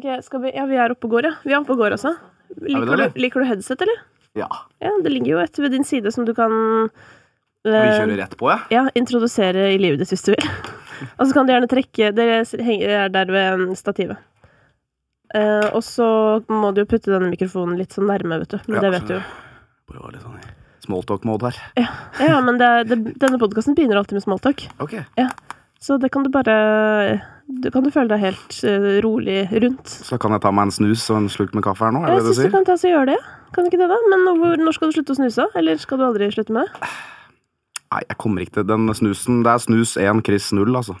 Ok, vi Ja, vi er oppe og går, ja. Vi er oppe og går også. Liker, det, du, liker du headset, eller? Ja. Ja, det ligger jo et ved din side som du kan Vi eh, kjører rett på, ja. Ja, introdusere i livet ditt hvis du vil. Og så kan du gjerne trekke Det er der ved um, stativet. Eh, og så må du jo putte denne mikrofonen litt sånn nærme, vet du. Men Ja, det vet du jo. Bare var litt sånn smalltalk-mode her. Ja, men det, det, denne podkasten begynner alltid med smalltalk. Ok. Så det kan du bare Du kan du føle deg helt eh, rolig rundt. Så kan jeg ta meg en snus og en slurk med kaffe her nå? Er Jeg syns du kan ta og gjøre det. Kan du ikke det, da? Men hvor, når skal du slutte å snuse? Eller skal du aldri slutte med det? Nei, jeg kommer ikke til den snusen. Det er snus 1, Chris 0, altså.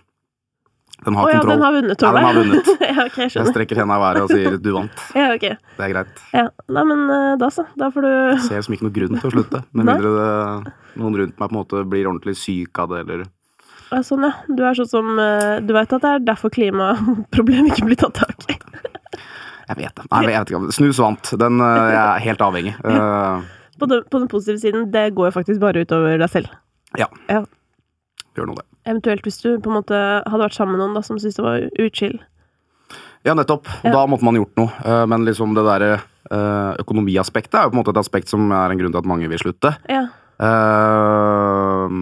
Den har oh, ja, kontroll. den har vunnet, Ja, den har vunnet. ja, okay, jeg Jeg strekker henda i været og sier 'du vant'. Ja, ok. Det er greit. Ja. Nei, men eh, da så. Da får du Jeg ser liksom ikke noe grunn til å slutte. Med mindre det, noen rundt meg på en måte blir ordentlig syk av det, eller ja, Sånn, ja. Du er sånn som eh, Du veit at det er derfor klimaproblemet ikke blir tatt tak i. Jeg vet det. Nei, jeg vet ikke. Snus vant. Den eh, jeg er helt avhengig. Eh, På den, på den positive siden, det går jo faktisk bare utover deg selv. Ja, gjør nå det. Eventuelt hvis du på en måte hadde vært sammen med noen da, som syntes det var utskill. Ja, nettopp. Ja. Da måtte man gjort noe. Men liksom det derre økonomiaspektet er jo på en måte et aspekt som er en grunn til at mange vil slutte. Ja. Eh,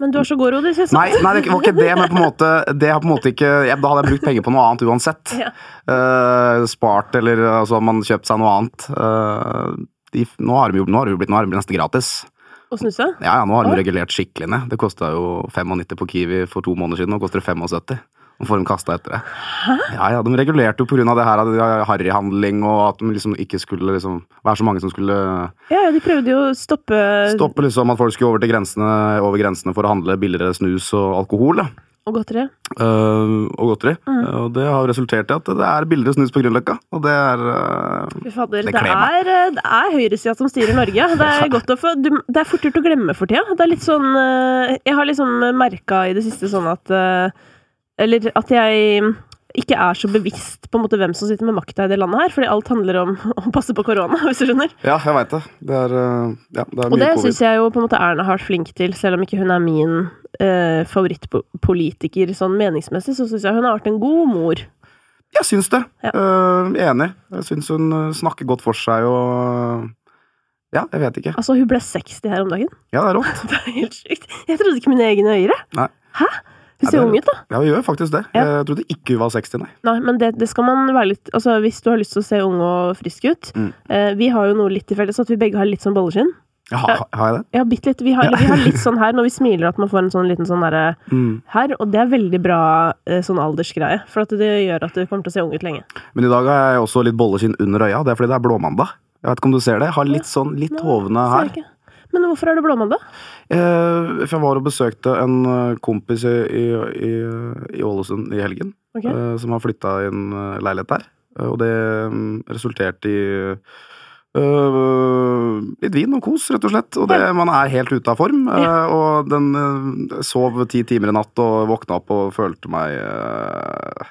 Men du har så god råd, synes jeg. Nei, nei, det var ikke det, men på en måte, det har på en måte ikke Da hadde jeg brukt penger på noe annet uansett. Ja. Uh, spart, eller altså, man kjøpt seg noe annet. Uh, de, nå har de jo, nå har det jo blitt, blitt nesten gratis. Å snuse? Ja, ja, nå har de regulert skikkelig ned. Det kosta jo 95 på Kiwi for to måneder siden, nå koster det 75. Nå får de kasta etter det. Ja, ja, De regulerte jo pga. det her harryhandling og at de liksom ikke skulle liksom være så mange som skulle Ja, ja, de prøvde jo å stoppe stoppe liksom at folk skulle over, til grensene, over grensene for å handle billigere snus og alkohol. Da. og godteri. Uh, og godteri. Mm. Og det har resultert i at det er billigere snus på Grünerløkka. Og det er uh, Fy fader, Det er, eh, det er høyresida som styrer Norge. Det er godt å få du, Det er fort gjort å glemme for tida. Det er litt sånn Jeg har liksom merka i det siste sånn at Eller at jeg ikke er så bevisst på en måte hvem som sitter med makta i det landet her, fordi alt handler om å passe på korona, hvis du skjønner. Ja, jeg veit det. Det er, eh, ja, det er Og det syns jeg jo på en måte Erna har vært flink til, selv om ikke hun er min eh, favorittpolitiker sånn meningsmessig, så syns jeg hun har vært en god mor. Jeg syns det. Ja. Eh, enig. Jeg syns hun eh, snakker godt for seg og Ja, jeg vet ikke. Altså, hun ble 60 her om dagen. Ja, det er rått. Det er helt sykt. Jeg trodde ikke mine egne øyre. Nei. Hæ? Hun ser er ung ut, da. Ja, hun gjør faktisk det. Ja. Jeg trodde ikke hun var 60, nei. Nei, men det, det skal man være litt Altså, hvis du har lyst til å se ung og frisk ut Mm. eh, Vi har jo noe litt til felles, at vi begge har litt sånn bolleskinn. Ja, har, har jeg det? Ja, bitte litt. Vi har, ja. vi har litt sånn her når vi smiler, at man får en sånn liten sånn derre Mm. her. Og det er veldig bra eh, sånn aldersgreie, for at det gjør at du kommer til å se ung ut lenge. Men i dag har jeg også litt bolleskinn under øya. Det er fordi det er blåmandag. Jeg vet ikke om du ser det? Jeg har litt sånn litt hovne ser her. Men hvorfor er det blåmandag? Eh, for jeg var og besøkte en eh, kompis i, i, i, i Ålesund i helgen. Okay. eh, som har flytta i en eh, leilighet der. Eh, og det mm, resulterte i Uh, litt vin og kos, rett og slett. Og det, man er helt ute av form. eh, og den uh, sov ti timer i natt og våkna opp og følte meg uh,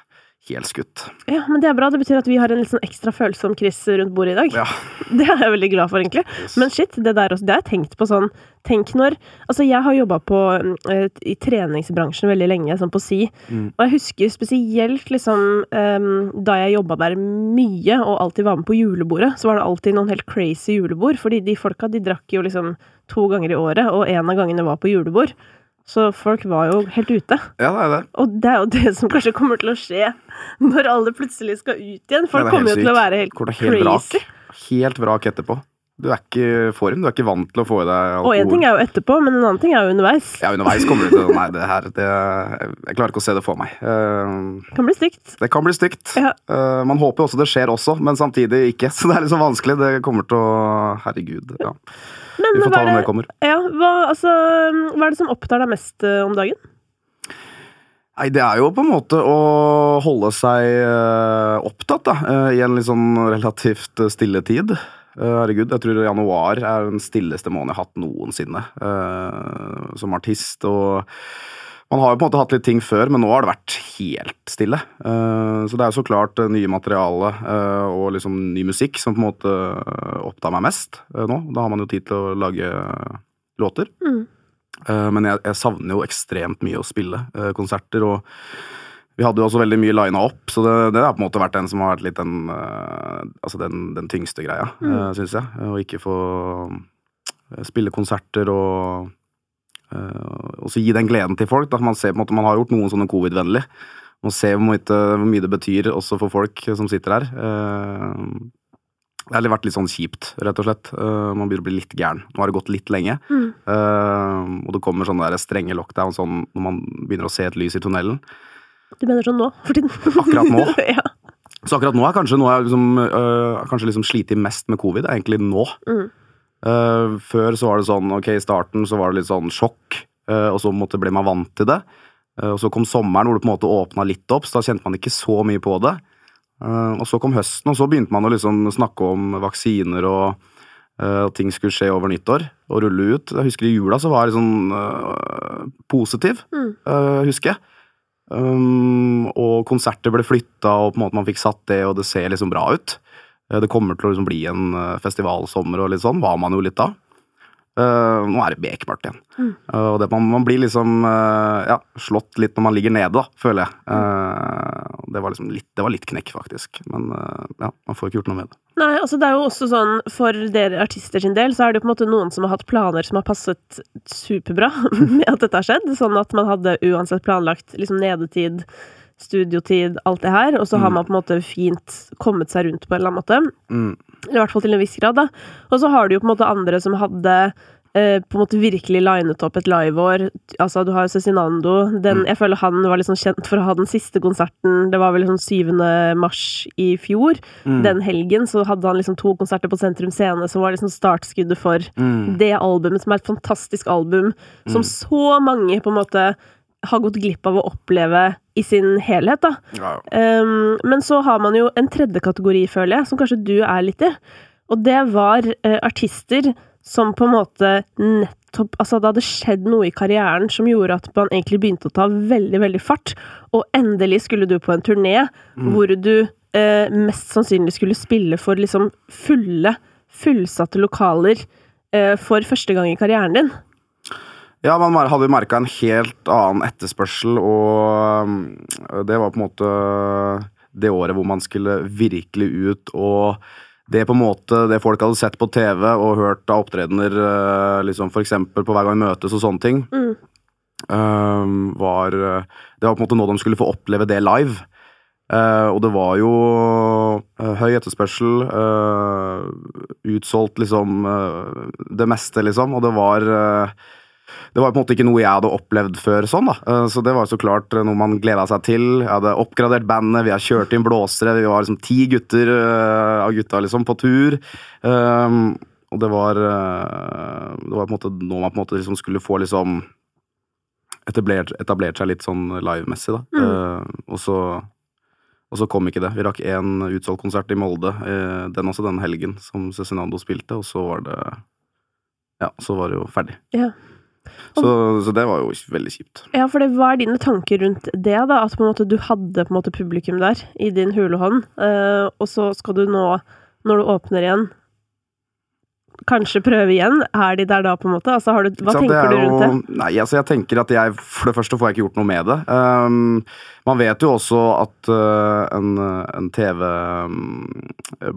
helskutt. Ja, men det er bra. Det betyr at vi har en litt sånn ekstra følsom Chris rundt bordet i dag. Ja. Det er jeg veldig glad for, egentlig. Men shit, det der også, det har jeg tenkt på sånn Tenk når Altså, jeg har jobba på eh, i treningsbransjen veldig lenge, sånn på si, Mm. og jeg husker spesielt liksom um, da jeg jobba der mye og alltid var med på julebordet, så var det alltid noen helt crazy julebord, fordi de folka, de drakk jo liksom to ganger i året, og en av gangene var på julebord. Så folk var jo helt ute. Ja, det er det. Og det er jo det som kanskje kommer til å skje når alle plutselig skal ut igjen. Folk er kommer jo til å være helt, helt crazy. vrak. Helt vrak etterpå. Du er ikke i form. Du er ikke vant til å få i deg alkohol. Og én ting er jo etterpå, men en annen ting er jo underveis. Ja, underveis kommer du til Nei, det her det, Jeg klarer ikke å se det for meg. Uh, Det kan bli stygt. det kan bli stygt. Ja. Uh, man håper også det skjer også, men samtidig ikke. Så det er sånn vanskelig. Det kommer til å Herregud. Ja. Men Vi får ta det når er det det, kommer. ja, hva, altså, hva er det som opptar deg mest eh, om dagen? Nei, det er jo på en måte å holde seg eh, opptatt, da. eh, I en litt sånn relativt stille tid. Herregud, jeg tror januar er den stilleste måneden jeg har hatt noensinne som artist. Og man har jo på en måte hatt litt ting før, men nå har det vært helt stille. Eh, så det er jo så klart eh, nye materiale eh, og liksom ny musikk som på en måte opptar meg mest nå. Da har man jo tid til å lage låter. Mm. Men jeg, jeg savner jo ekstremt mye å spille konserter og vi hadde jo også veldig mye lina opp, så det, det, har på en måte vært den som har vært litt den, altså den, den, tyngste greia, mm. syns jeg. Å ikke få spille konserter og uh, også gi den gleden til folk. Da. Man ser på en måte, man har gjort noen sånne covid-vennlig. Man ser hvor mye, hvor mye, det betyr også for folk som sitter her. Uh, det har vært litt sånn kjipt, rett og slett. Man begynner å bli litt gæren. Nå har det gått litt lenge. Mm. Og det kommer sånne der strenge lockdown sånn når man begynner å se et lys i tunnelen. Du mener sånn nå, for tiden? akkurat nå. ja. Så akkurat nå er kanskje noe jeg liksom, øh, kanskje liksom slitt mest med covid, er egentlig nå. Mm. Før så var det sånn, ok, i starten så var det litt sånn sjokk, og så måtte, ble man vant til det. og så kom sommeren hvor det på en måte åpna litt opp, så da kjente man ikke så mye på det. Uh, og så kom høsten, og så begynte man å liksom snakke om vaksiner og uh, ting skulle skje over nyttår og rulle ut. Jeg husker i jula så var jeg uh, positiv, mm. husker jeg. Um, og konserter ble flytta, og på en måte man fikk satt det, og det ser liksom bra ut. Det kommer til å liksom bli en festivalsommer og litt sånn, var man jo litt da. Uh, nå er det bekmørkt igjen. Mm. Uh, og det, man, man, blir liksom uh, ja, slått litt når man ligger nede, da, føler jeg. det, var liksom litt, det var litt knekk, faktisk. Men ja, man får ikke gjort noe med det. Nei, altså det er jo også sånn, For dere artister sin del så er det jo på en måte noen som har hatt planer som har passet superbra med at dette har skjedd. Sånn at man hadde uansett planlagt liksom nedetid studiotid, alt det her, og så mm. har man på en måte fint kommet seg rundt på en eller annen måte. Mm. I hvert fall til en viss grad, da. Og så har du jo på en måte andre som hadde eh, på en måte virkelig linet opp et liveår. Altså, du har Cezinando. Den, mm. Jeg føler han var liksom kjent for å ha den siste konserten. Det var vel liksom 7. mars i fjor. Mm. Den helgen så hadde han liksom to konserter på Sentrum Scene som var liksom startskuddet for mm. det albumet, som er et fantastisk album, som mm. så mange på en måte har gått glipp av å oppleve i sin helhet, da. Ja. Um, men så har man jo en tredje kategori, føler jeg, som kanskje du er litt i. Og det var uh, artister som på en måte nettopp Altså, det hadde skjedd noe i karrieren som gjorde at man egentlig begynte å ta veldig, veldig fart. Og endelig skulle du på en turné mm. hvor du uh, mest sannsynlig skulle spille for liksom fulle, fullsatte lokaler uh, for første gang i karrieren din. Ja, man hadde merka en helt annen etterspørsel, og um, det var på en måte det året hvor man skulle virkelig ut og det på en måte, det folk hadde sett på TV og hørt av opptredener, uh, liksom f.eks. på hver gang vi møtes og sånne ting, mm. um, var Det var på en måte nå de skulle få oppleve det live. Uh, og det var jo høy etterspørsel, utsolgt liksom det meste, liksom, og det var det var på en måte ikke noe jeg hadde opplevd før sånn, da. Eh, så det var så klart noe man gleda seg til. Jeg hadde oppgradert bandet, vi har kjørt inn blåsere, vi var liksom ti gutter uh, av gutta liksom på tur. Um, og det var Det var på en måte nå man på en måte liksom skulle få liksom etablert, etablert seg litt sånn livemessig, da. Mm. Og så og så kom ikke det. Vi rakk én utsolgt konsert i Molde, den også den helgen som Cezinando spilte, og så var det Ja, så var det jo ferdig. Ja. Så, så, det var jo veldig kjipt. Ja, for det, hva er dine tanker rundt det, da? At måte du hadde på en måte publikum der, i din hulehånd, uh, og så skal du nå, når du åpner igjen, kanskje prøve igjen? Er de der da, på en måte? Altså, du, hva tenker du rundt det? Nei, altså jeg tenker at jeg For det første får jeg ikke gjort noe med det. Um, man vet jo også at uh, en, en, TV um,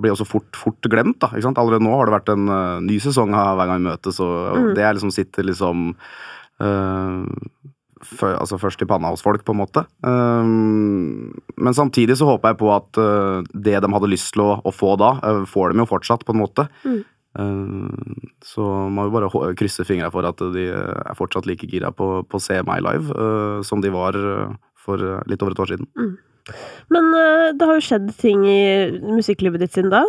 blir også fort, fort glemt. da, sant? Allerede nå har det vært en uh, ny sesong av Hver gang vi møtes, og mm. det liksom sitter liksom uh, for, altså først i panna hos folk, på en måte. Um, men samtidig så håper jeg på at uh, det de hadde lyst til å, å få da, uh, får de jo fortsatt, på en måte. Mm. Eh, så må vil bare krysse fingra for at de er fortsatt like gira på, på å se meg live uh, som de var uh, for litt over et år siden. Mm. Men det har jo skjedd ting i musikklivet ditt siden da.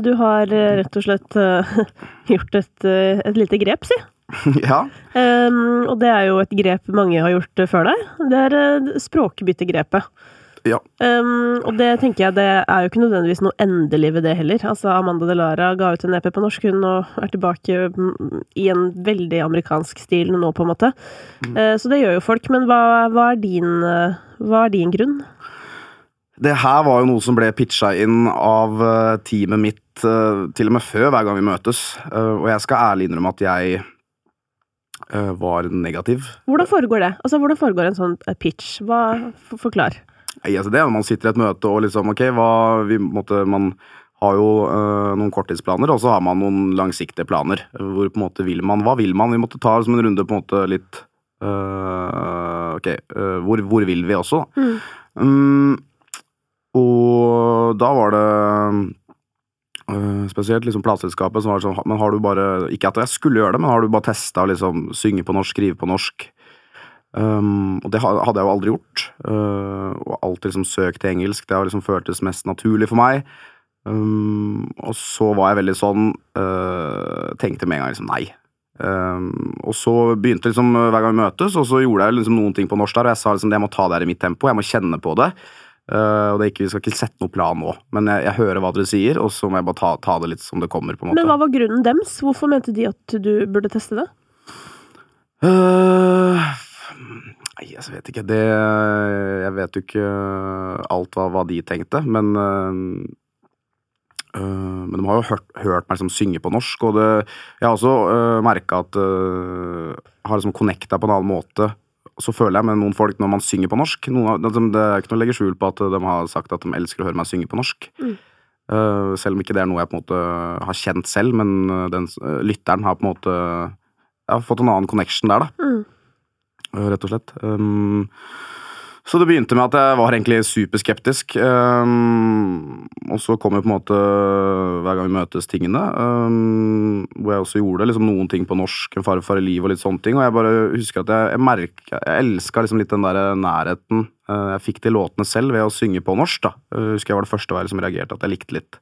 du har rett og slett gjort et, et, lite grep, si. ja. Um, og det er jo et grep mange har gjort før deg. Det er språkbyttegrepet. Ja. Um, og det tenker jeg, det er jo ikke nødvendigvis noe endelig ved det heller. Altså, Amanda Delara ga ut en EP på norsk, hun, og er tilbake i en veldig amerikansk stil nå, på en måte. Mm. Uh, så det gjør jo folk. Men hva, hva, er din, uh, hva, er din, grunn? Det her var jo noe som ble pitcha inn av uh, teamet mitt til og med før hver gang vi møtes. og jeg skal ærlig innrømme at jeg eh, var negativ. Hvordan foregår det? Altså, Hvordan foregår en sånn eh, pitch? Hva, for, Forklar. Nei, altså det når man sitter i et møte og liksom Ok, hva vi måtte Man har jo øh, noen korttidsplaner, og så har man noen langsiktige planer. Hvor på en måte vil man Hva vil man? Vi måtte ta som en runde på en måte litt øh, Ok, øh, hvor, hvor, vil vi også? Mm. Um, og da var det spesielt liksom plateselskapet som var sånn Men har du bare Ikke at jeg skulle gjøre det, men har du bare testa å liksom synge på norsk, skrive på norsk? Um, og det hadde jeg jo aldri gjort. Uh, og alltid liksom søkt til engelsk. Det har liksom føltes mest naturlig for meg. Um, og så var jeg veldig sånn uh, Tenkte med en gang liksom nei. Um, og så begynte liksom hver gang vi møtes, og så gjorde jeg liksom noen ting på norsk der, og jeg sa liksom jeg må ta det her i mitt tempo, jeg må kjenne på det. Uh, og det er ikke, Vi skal ikke sette noen plan nå, men jeg, jeg hører hva dere sier, og så må jeg bare ta, ta, det litt som det kommer. på en måte. Men hva var grunnen dems? Hvorfor mente de at du burde teste det? Uh, Nei, jeg vet ikke. Det Jeg vet jo ikke alt hva, hva de tenkte, men uh, men de har jo hørt, hørt meg liksom synge på norsk, og det, jeg har også uh, merka at uh, har liksom connecta på en annen måte. Så føler jeg med noen folk når man synger på norsk. Noen, det, det er ikke noe å legge skjul på at de har sagt at de elsker å høre meg synge på norsk. Mm. Uh, selv om ikke det er noe jeg på en måte har kjent selv, men den, lytteren har på en måte Jeg har fått en annen connection der, da. Mm. Rett og slett. Um, så det begynte med at jeg var egentlig superskeptisk. Um, og så kom jo på en måte hver gang vi møtes tingene. Um, hvor jeg også gjorde liksom noen ting på norsk, En farfar i liv og litt sånne ting. Og jeg bare husker at jeg, jeg Jeg elska liksom litt den der nærheten. Uh, jeg fikk til låtene selv ved å synge på norsk. da. Jeg husker jeg var det første jeg som reagerte, at jeg likte litt.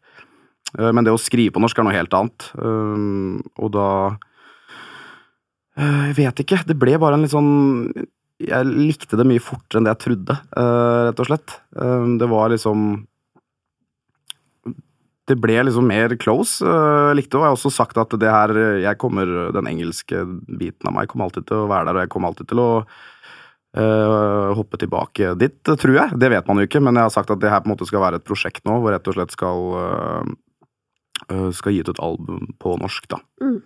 Uh, men det å skrive på norsk er noe helt annet. Og da uh, Jeg vet ikke. Det ble bare en litt sånn jeg likte det mye fortere enn det jeg trodde, uh, rett og slett. Uh, det var liksom Det ble liksom mer close. Jeg likte det, og jeg har også sagt at det her jeg kommer, Den engelske biten av meg kommer alltid til å være der, og jeg kommer alltid til å hoppe tilbake dit, tror jeg. Det vet man jo ikke, men jeg har sagt at det her på en måte skal være et prosjekt nå, hvor jeg rett og slett skal skal gi ut et album på norsk, da. Mm.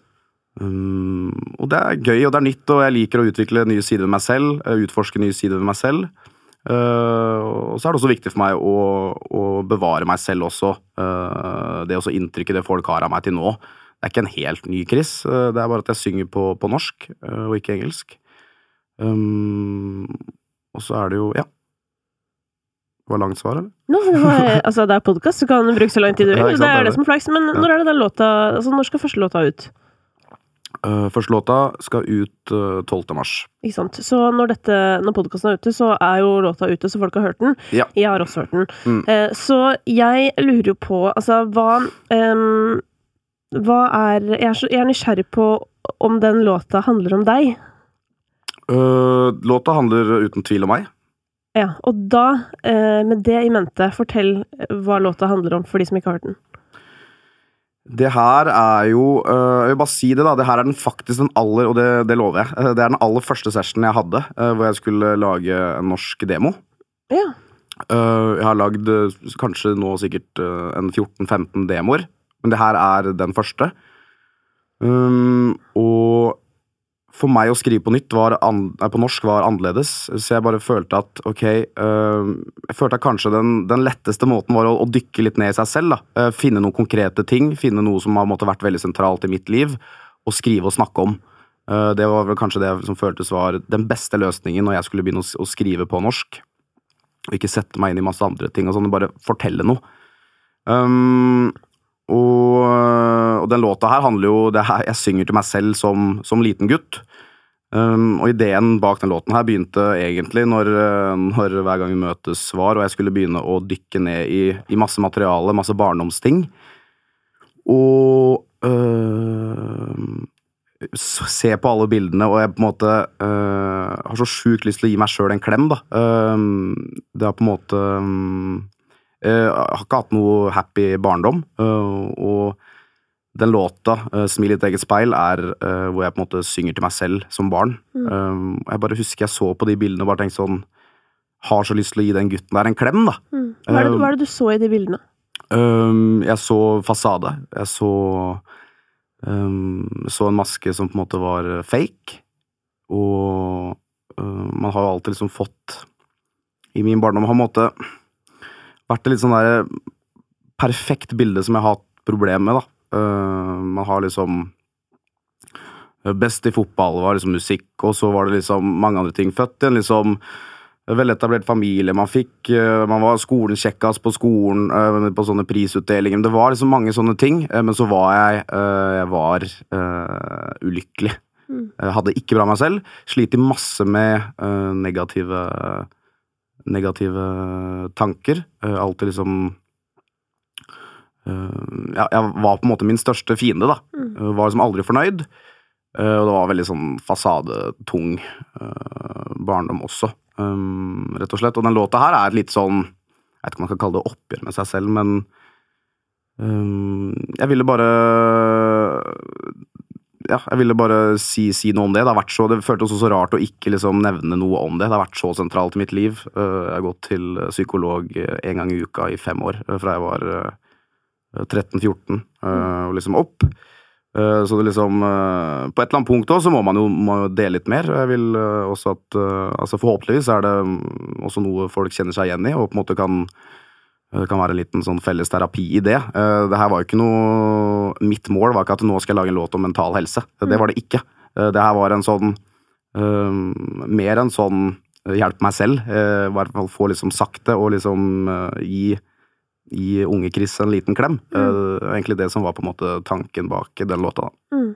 Um, og det er gøy, og det er nytt, og jeg liker å utvikle nye sider ved meg selv. Eh, utforske nye sider ved meg selv. Uh, og så er det også viktig for meg å, å bevare meg selv også. Uh, det også inntrykket det folk har av meg til nå. Det er ikke en helt ny Chris, uh, det er bare at jeg synger på, på norsk og ikke engelsk. Um, og så er det jo Ja. Det var langt svar, eller? No, det, var, altså, det er podkast, du kan bruke så lang tid du vil. Det er det som er flaks. Men når er det den låta Altså, når skal første låta ut? Uh, første låta skal ut uh, eh, 12. mars. Ikke sant. Så når, dette, når podkasten er ute, så er jo låta ute, så folk har hørt den. Ja. Jeg har også hørt den. Mm. Uh, så jeg lurer jo på, altså, hva um, Hva er jeg, er så, jeg er nysgjerrig på om den låta handler om deg. låta handler uten tvil om meg. Ja, og da, med det i mente, fortell hva låta handler om for de som ikke har hørt den. Det her er jo øh, Jeg vil bare si det, da. Det her er den faktisk den aller Og det, det lover jeg. Øh, det er den aller første sessionen jeg hadde øh, hvor jeg skulle lage en norsk demo. Ja. Jeg har lagd kanskje nå sikkert en 14-15 demoer, men det her er den første. Og for meg å skrive på nytt var på norsk var annerledes, så jeg bare følte at ok uh, Jeg følte at kanskje den, den letteste måten var å, å, dykke litt ned i seg selv. da, uh, Finne noen konkrete ting, finne noe som har måtte, vært veldig sentralt i mitt liv, og skrive og snakke om. Uh, det var vel kanskje det som føltes var den beste løsningen når jeg skulle begynne å, å skrive på norsk. Og ikke sette meg inn i masse andre ting, og sånn, bare fortelle noe. Um, og, og, den låta her handler jo det her, Jeg synger til meg selv som, som liten gutt. Um, og ideen bak den låten her begynte egentlig når, når, hver gang vi møtes var, og jeg skulle begynne å dykke ned i, i masse materiale, masse barndomsting. Og øh, se på alle bildene, og jeg på en måte øh, har så sjukt lyst til å gi meg sjøl en klem, da. Um, det har på en måte um, jeg har ikke hatt noe happy barndom. Uh, og den låta, uh, 'Smil i ditt eget speil', er hvor jeg på en måte synger til meg selv som barn. Mm. Jeg bare husker jeg så på de bildene og bare tenkte sånn Har så lyst til å gi den gutten der en klem, da. Mm. Hva, er det, hva, er det, du så i de bildene? Jeg så fasade. Jeg så um, Så en maske som på en måte var fake. og man har jo alltid liksom fått I min barndom har på en måte vært det litt sånn der perfekt bilde som jeg har hatt problem med, da. Uh, man har liksom Best i fotball var liksom musikk, og så var det liksom mange andre ting. Født i en liksom veletablert familie. Man fikk uh, Man var skolen kjekkas på skolen, uh, på sånne prisutdelinger. Det var liksom mange sånne ting, men så var jeg Jeg var ulykkelig. Mm. Hadde ikke bra meg selv. Sliter masse med negative negative tanker. alltid liksom Eh, ja, jeg var på en måte min største fiende, da. Mm. Eh, var liksom aldri fornøyd. Eh, og det var veldig sånn fasadetung barndom også, rett og slett. Og den låta her er litt sånn Jeg vet ikke om man kan kalle det oppgjør med seg selv, men jeg ville bare ja, jeg ville bare si, si, noe om det. Det har vært så, det føltes også så rart å ikke liksom nevne noe om det. Det har vært så sentralt i mitt liv. Jeg har gått til psykolog en gang i uka i fem år fra jeg var 13-14 eh, og liksom opp. Eh, så det liksom eh, På et eller annet punkt også, så må man jo må dele litt mer. Jeg vil også at altså Forhåpentligvis er det mm, også noe folk kjenner seg igjen i, og på en måte kan det kan være en liten sånn felles terapi i det. Det her var jo ikke noe Mitt mål var ikke at nå skal jeg lage en låt om mental helse. Det mm. var det ikke. Det her var en sånn Mer en sånn hjelp meg selv. I hvert fall få liksom sagt det og liksom gi gi unge Chris en liten klem. Mm. Egentlig det som var på en måte tanken bak den låta. Mm.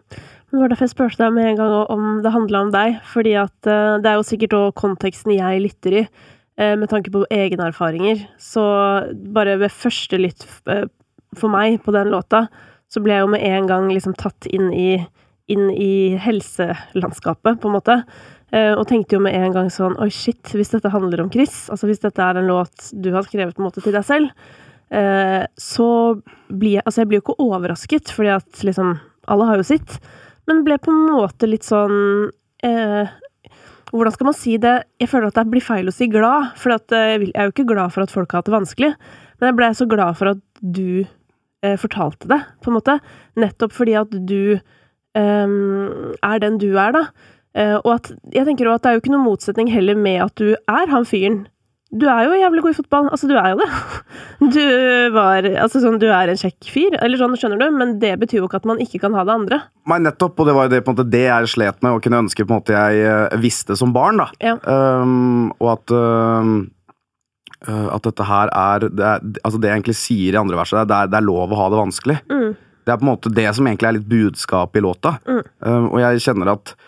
Det var derfor jeg spurte deg med en gang om det handla om deg. Fordi at det er jo sikkert òg konteksten jeg lytter i, med tanke på egne erfaringer. Så bare ved første lytt for meg på den låta, så ble jeg jo med en gang liksom tatt inn i, inn i helselandskapet, på en måte. og tenkte jo med en gang sånn Oi, shit, hvis dette handler om Chris, altså hvis dette er en låt du har skrevet på en måte til deg selv, Eh, så blir jeg Altså, jeg blir jo ikke overrasket, fordi at liksom Alle har jo sitt. Men ble på en måte litt sånn eh, Hvordan skal man si det? Jeg føler at det blir feil å si glad, for eh, jeg er jo ikke glad for at folk har hatt det vanskelig. Men jeg ble så glad for at du eh, fortalte det, på en måte. Nettopp fordi at du eh, er den du er, da. Eh, og at jeg tenker også at det er jo ikke noen motsetning heller med at du er han fyren du er jo jævlig god i fotball. Altså, du er jo det. Du var Altså sånn, du er en kjekk fyr, eller sånn, skjønner du, men det betyr jo ikke at man ikke kan ha det andre. Nei, nettopp, og det var jo det, på en måte, det jeg slet med, og kunne ønske på en måte jeg uh, visste som barn, da. Ja. Um, og at uh, at dette her er det, er altså det jeg egentlig sier i andre verset, det er, det er lov å ha det vanskelig. Mm. Det er på en måte det som egentlig er litt budskapet i låta. Mm. Um, og jeg kjenner at Uh,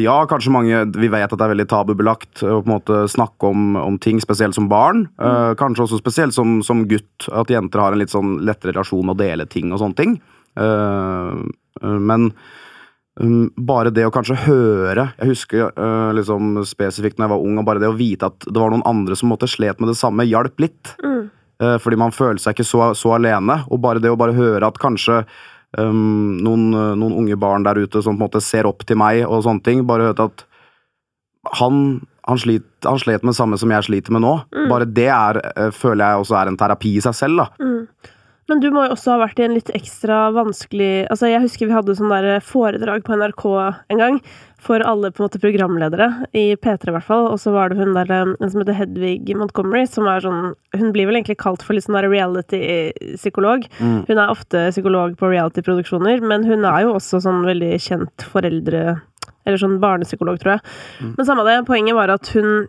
ja, kanskje mange Vi vet at det er veldig tabubelagt å på en måte snakke om, om ting, spesielt som barn. Uh, kanskje også spesielt som, som, gutt, at jenter har en litt sånn lettere relasjon å dele ting og sånne ting. Uh, men um, bare det å kanskje høre Jeg husker liksom spesifikt når jeg var ung, og bare det å vite at det var noen andre som måtte slet med det samme, hjalp litt. Mm. fordi man føler seg ikke så, så alene. Og bare det å bare høre at kanskje um, noen, noen, unge barn der ute som på en måte ser opp til meg og sånne ting. Bare hørte at han, han, slit, han slet med det samme som jeg sliter med nå. Mm. Bare det er, eh, føler jeg også er en terapi i seg selv. da. Mm. Men du må jo også ha vært i en litt ekstra vanskelig Altså, jeg husker vi hadde sånn der foredrag på NRK en gang for alle på en måte programledere, i P3 i hvert fall. Og så var det hun der en som heter Hedvig Montgomery, som er sånn Hun blir vel egentlig kalt for litt sånn der reality-psykolog. Mm. Hun er ofte psykolog på reality-produksjoner, men hun er jo også sånn veldig kjent foreldre... Eller sånn barnepsykolog, tror jeg. Mm. Men samme det, poenget var at hun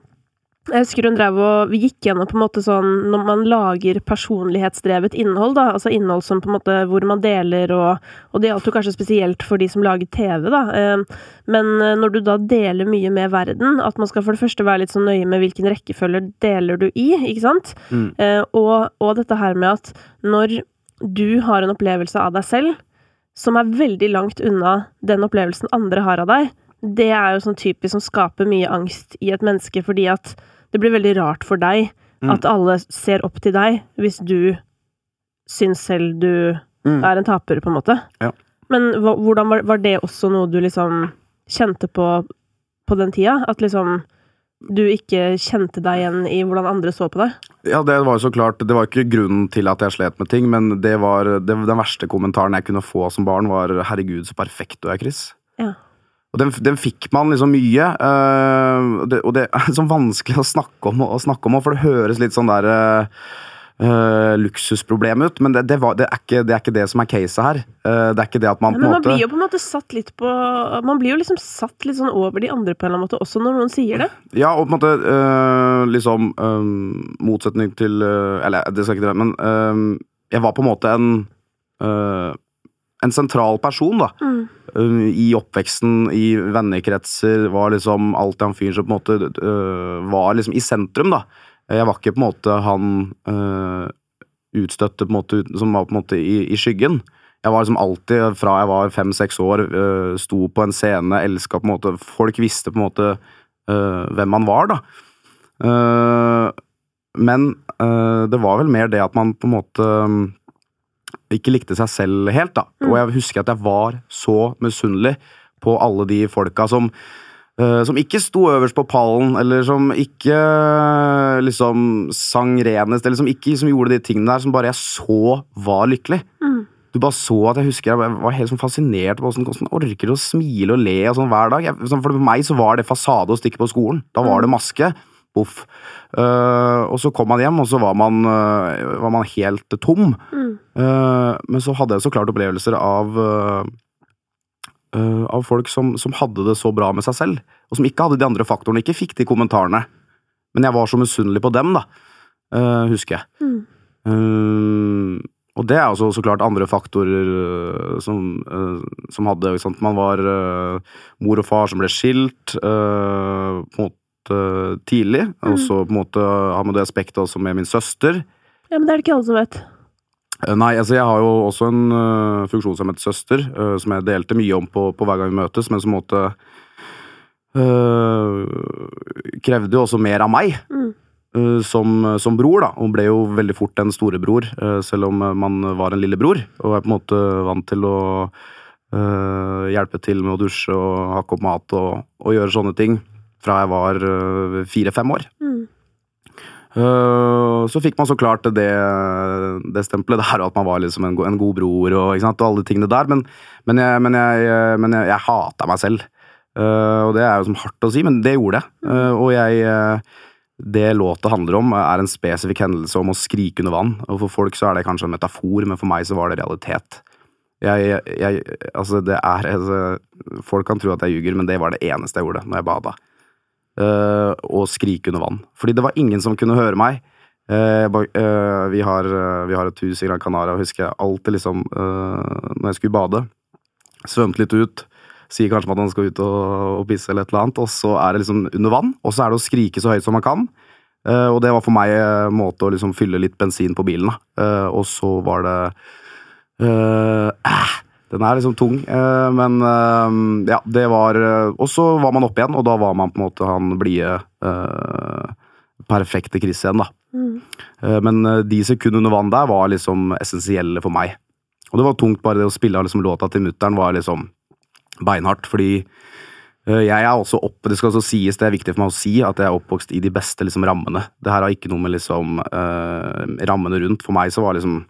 jeg husker hun drev og Vi gikk gjennom på en måte sånn når man lager personlighetsdrevet innhold, da, altså innhold som på en måte hvor man deler og Og det gjaldt jo kanskje spesielt for de som lager TV, da. Eh, men eh, når du da deler mye med verden, at man skal for det første være litt sånn nøye med hvilken rekkefølge deler du i, ikke sant? Mm. Eh, og, og dette her med at når du har en opplevelse av deg selv som er veldig langt unna den opplevelsen andre har av deg, det er jo sånn typisk som skaper mye angst i et menneske, fordi at det blir veldig rart for deg mm. at alle ser opp til deg hvis du syns selv du mm. er en taper, på en måte. Ja. Men hvordan var, var, det også noe du liksom kjente på på den tida? At liksom du ikke kjente deg igjen i hvordan andre så på deg? Ja, det var jo så klart Det var ikke grunnen til at jeg slet med ting, men det var det, den verste kommentaren jeg kunne få som barn, var 'herregud, så perfekt du er, Chris'. Ja. Og den, den fikk man liksom mye. øh, det, og det er sånn vanskelig å snakke om, å snakke om for det høres litt sånn der uh, uh, luksusproblem ut. Men det, det, var, det, er ikke, det er ikke det som er caset her. Det er ikke det at man på Men måte man blir jo på en måte satt litt på Man blir jo liksom satt litt sånn over de andre på en eller annen måte, også når noen sier det. Ja, og på en måte liksom Motsetning til Eller det skal jeg ikke drømme, men jeg var på en måte en En sentral person, da. Mm. Øh, I oppveksten, i vennekretser, var liksom alltid han fyren som på en måte øh, var liksom i sentrum, da. Jeg var ikke på en måte han øh, utstøtte på en måte, som var på en måte i, i skyggen. Jeg var liksom alltid, fra jeg var fem-seks år, øh, sto på en scene, elska på en måte Folk visste på en måte øh, hvem han var, da. Uh, men øh, det var vel mer det at man på en måte ikke likte seg selv helt, da. Og jeg husker at jeg var så misunnelig på alle de folka som øh, som ikke sto øverst på pallen, eller som ikke øh, liksom sang renest, eller som ikke som gjorde de tingene der som bare jeg så var lykkelig. Mm. Du bare så at jeg husker jeg var helt sånn fascinert på hvordan, hvordan orker du å smile og le og sånn hver dag. Jeg, sånn, for meg så var det fasade å stikke på skolen. Da var det maske. Boff. Uh, og så kom man hjem, og så var man, uh, var man helt tom. Mm. Uh, men så hadde jeg så klart opplevelser av eh, eh, Av folk som, som hadde det så bra med seg selv, og som ikke hadde de andre faktorene, ikke fikk de kommentarene. Men jeg var så misunnelig på dem, da, eh, husker jeg. Mm. Eh, og det er også så klart andre faktorer som, som hadde ikke sant? Man var mor og far som ble skilt på en måte tidlig. Og så på en måte har man det aspektet også med min søster. Ja, men det er det ikke alle som vet. Eh, Nei, altså jeg har jo også en uh, funksjonshemmet søster som jeg delte mye om på, på hver gang vi møtes, men som på en måte øh, krevde jo også mer av meg. Mm. som, som bror, da. Hun ble jo veldig fort en storebror, selv om man var en lillebror. Og er på en måte vant til å hjelpe til med å dusje og hakke opp mat og, og gjøre sånne ting fra jeg var øh, fire-fem år. Mm. Øh, så fikk man så klart det, det stempelet der, og at man var liksom en, en god bror og, og alle de tingene der, men, men, jeg, men, jeg, men jeg, jeg hata meg selv. Øh, og det er jo som hardt å si, men det gjorde jeg. Øh, og jeg øh, Det låta handler om, er en spesifikk hendelse om å skrike under vann. Og for folk så er det kanskje en metafor, men for meg så var det realitet. Jeg, jeg, altså det er altså, Folk kan tro at jeg ljuger, men det var det eneste jeg gjorde når jeg bada eh, og skrike under vann. Fordi det var ingen som kunne høre meg. Uh, uh, vi, har, vi har et hus i Gran Canaria, og husker jeg alltid liksom Når jeg skulle bade, svømte litt ut, sier kanskje at han skal ut og, og pisse eller et eller annet, og så er det liksom under vann, og så er det å skrike så høyt som man kan. Og det var for meg en måte å liksom fylle litt bensin på bilen, da. Og så var det eh, Den er liksom tung, eh, men eh, ja, det var eh, Og så var man oppe igjen, og da var man på en måte han blide, perfekte Chris igjen, da. Mm. Men de sekundene under vann der var liksom essensielle for meg. Og det var tungt, bare det å spille liksom låta til mutter'n var liksom beinhardt, fordi jeg er også opp, Det skal også sies, det er viktig for meg å si, at jeg er oppvokst i de beste liksom rammene. Det her har ikke noe med liksom eh, rammene rundt. For meg så var liksom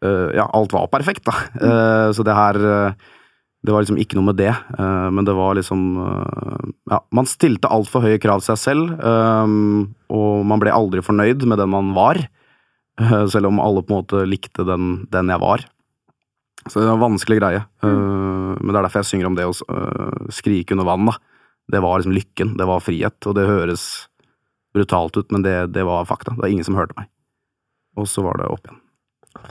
Ja, alt var perfekt, da. Mm. så det her eh, det var liksom ikke noe med det, eh, men det var liksom eh, Ja, man stilte altfor høye krav til seg selv, eh, og man ble aldri fornøyd med den man var. eh, selv om alle på en måte likte den, den jeg var. Så det var en vanskelig greie. mm. men det er derfor jeg synger om det å eh, skrike under vann. da. Det var liksom lykken, det var frihet, og det høres brutalt ut, men det, det var fakta. Det var ingen som hørte meg. Og så var det opp igjen.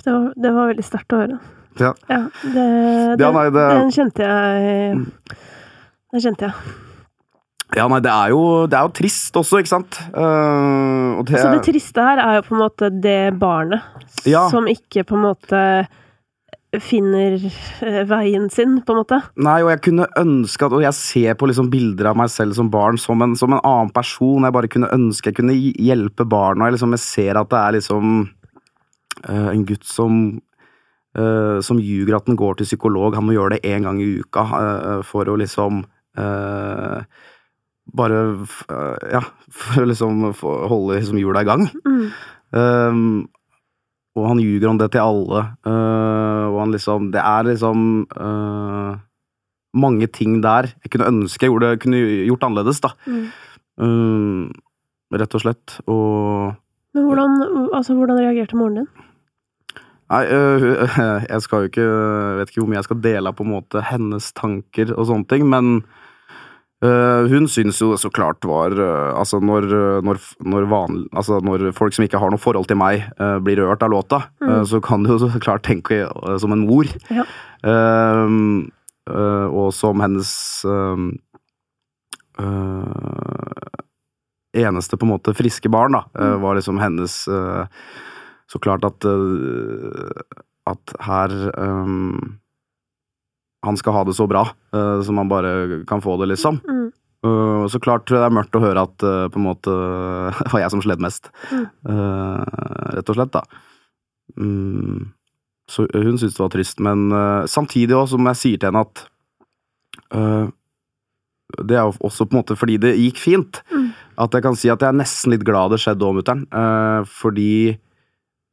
Det, var, det var veldig sterkt å høre. Ja. Ja, det, det, nei, det- Den kjente jeg Den kjente jeg. Ja, nei, det er jo, det er jo trist også, ikke sant? Uh, det, Så det triste her er jo på en måte det barnet Ja. som ikke på en måte finner eh, veien sin, på en måte. Nei, og jeg kunne ønske at Og jeg ser på liksom bilder av meg selv som barn som en, som en annen person. Jeg bare kunne ønske jeg kunne hjelpe barna. Jeg, liksom, jeg ser at det er liksom en gutt som eh, som ljuger at han går til psykolog. Han må gjøre det én gang i uka eh, for å liksom eh, Bare eh, Ja, for å liksom holde liksom hjula i gang. Mm. Um, og han ljuger om det til alle. uh, og han liksom Det er liksom uh, mange ting der jeg kunne ønske jeg gjorde, kunne gjort annerledes, da. Mm. Um, rett og slett. Og Men hvordan, altså, hvordan reagerte moren din? Nei, øh, jeg skal jo ikke Vet ikke hvor mye jeg skal dele av på en måte hennes tanker og sånne ting, men øh, hun syns jo det så klart var øh, Altså, når, når, når, vanlig, altså når folk som ikke har noe forhold til meg, øh, blir rørt av låta, Mm. øh, så kan du jo så klart tenke øh, som en mor. Ja. Um, øh, og som hennes øhm, øh, eneste på en måte friske barn, da, øh, Mm. var liksom hennes øh, Så klart at øh, At her um, Han skal ha det så bra uh, som han bare kan få det, liksom. Mm. Uh, så klart det er mørkt å høre at uh, på en måte det var jeg som sled mest. Mm. Rett og slett, da. Um, så hun syntes det var trist, men samtidig også, som jeg sier til henne at Det er jo også på en måte fordi det gikk fint. Mm. At jeg kan si at jeg er nesten litt glad det skjedde òg, mutter'n. fordi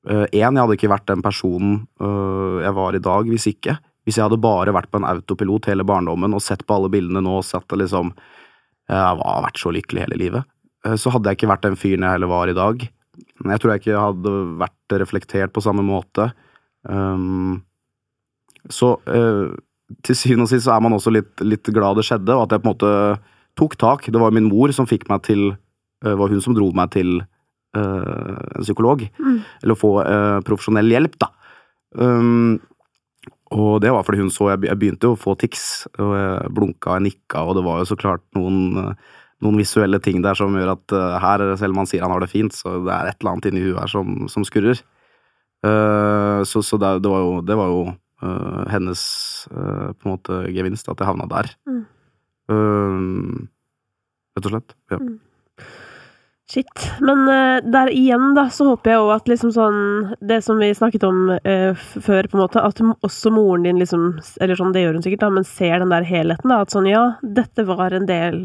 én, jeg hadde ikke vært den personen øh, jeg var i dag hvis ikke. Hvis jeg hadde bare vært på en autopilot hele barndommen og sett på alle bildene nå og sett det liksom Jeg har vært så lykkelig hele livet. Eh, Så hadde jeg ikke vært den fyren jeg heller var i dag. Jeg tror jeg ikke hadde vært reflektert på samme måte. Um, så eh, til syvende og sist så er man også litt, litt glad det skjedde, og at jeg på en måte tok tak. Det var min mor som fikk meg til var hun som dro meg til eh, en psykolog. Mm. Eller få eh, profesjonell hjelp, da. Um, og det var fordi hun så Jeg, begynte jo å få tics, og jeg blunka jeg nikka, og det var jo så klart noen, eh, noen visuelle ting der som gjør at eh, her, selv om han sier han har det fint, så det er et eller annet inni huet her som, som skurrer. Uh, så så det, det var jo, det var jo uh, hennes uh, på en måte gevinst, at jeg havna der. Mm. Eh, rett og slett. Ja. Shit. Men eh, der igjen, da, så håper jeg òg at liksom sånn Det som vi snakket om uh, før, på en måte, at også moren din liksom Eller sånn, det gjør hun sikkert, da, men ser den der helheten, da. At sånn, ja, dette var en del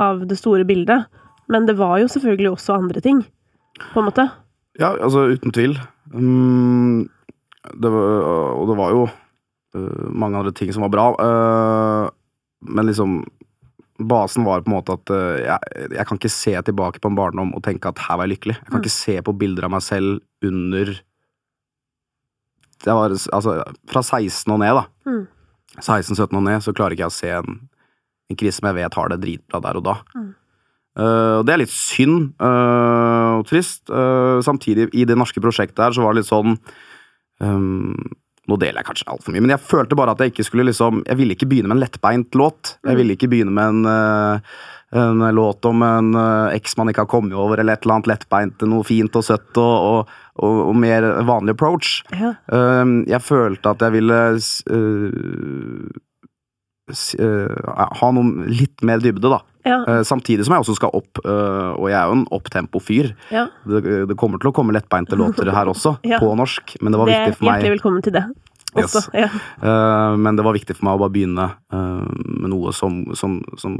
av det store bildet. Men det var jo selvfølgelig også andre ting, på en måte. Ja, altså uten tvil. Um, det var, og det var jo uh, mange andre ting som var bra. uh, men liksom Basen var på en måte at øh, jeg, jeg kan ikke se tilbake på en barndom og tenke at her var jeg lykkelig. Jeg kan Mm. ikke se på bilder av meg selv under det var, altså, Fra 16 og ned, da. Mm. 16-17 og ned, så klarer ikke jeg å se en, en krise som jeg vet har det dritbra der og da. Mm. Uh, det er litt synd uh, og trist. Uh, samtidig, i det norske prosjektet her, så var det litt sånn ehm, Nå deler jeg kanskje altfor mye, men jeg følte bare at jeg ikke skulle liksom Jeg ville ikke begynne med en lettbeint låt. Jeg ville ikke begynne med en, eh, en låt om en eh, eks man ikke har kommet over, eller et eller annet lettbeint, noe fint og søtt og, og, og, og mer vanlig approach. Ja. Um, jeg følte at jeg ville øh, ha noe litt mer dybde, da. Ja. Uh, samtidig som jeg også skal opp, øh, og jeg er jo en opptempo-fyr. ja. Det, det kommer til å komme lettbeinte låter her også, Ja. på norsk, men det var Det viktig for hjertelig velkommen til det. Også. Yes. Ja. Men det var viktig for meg å bare begynne med noe som, som, som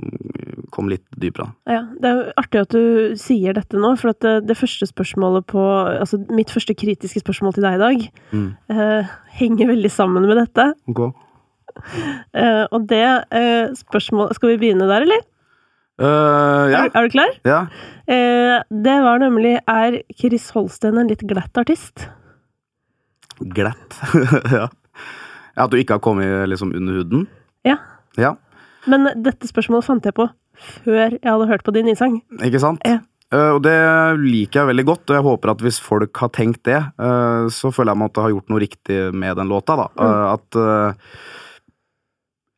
kom litt dypere. Ja, det er artig at du sier dette nå, for det, det første spørsmålet på Altså, mitt første kritiske spørsmål til deg i dag Mm. eh, henger veldig sammen med dette. Eh, og det uh, spørsmålet Skal vi begynne der, eller? Uh, ja. Er, er du klar? ja. Uh, det var nemlig Er Chris Holsten en litt glatt artist? Glatt. ja. ja. At du ikke har kommet liksom under huden? Ja. Ja. Men dette spørsmålet fant jeg på før jeg hadde hørt på din nysang. Ikke sant? Ja. Uh, og det liker jeg veldig godt, og jeg håper at hvis folk har tenkt det, eh, så føler jeg meg at jeg har gjort noe riktig med den låta. da. Mm. Eh, at eh,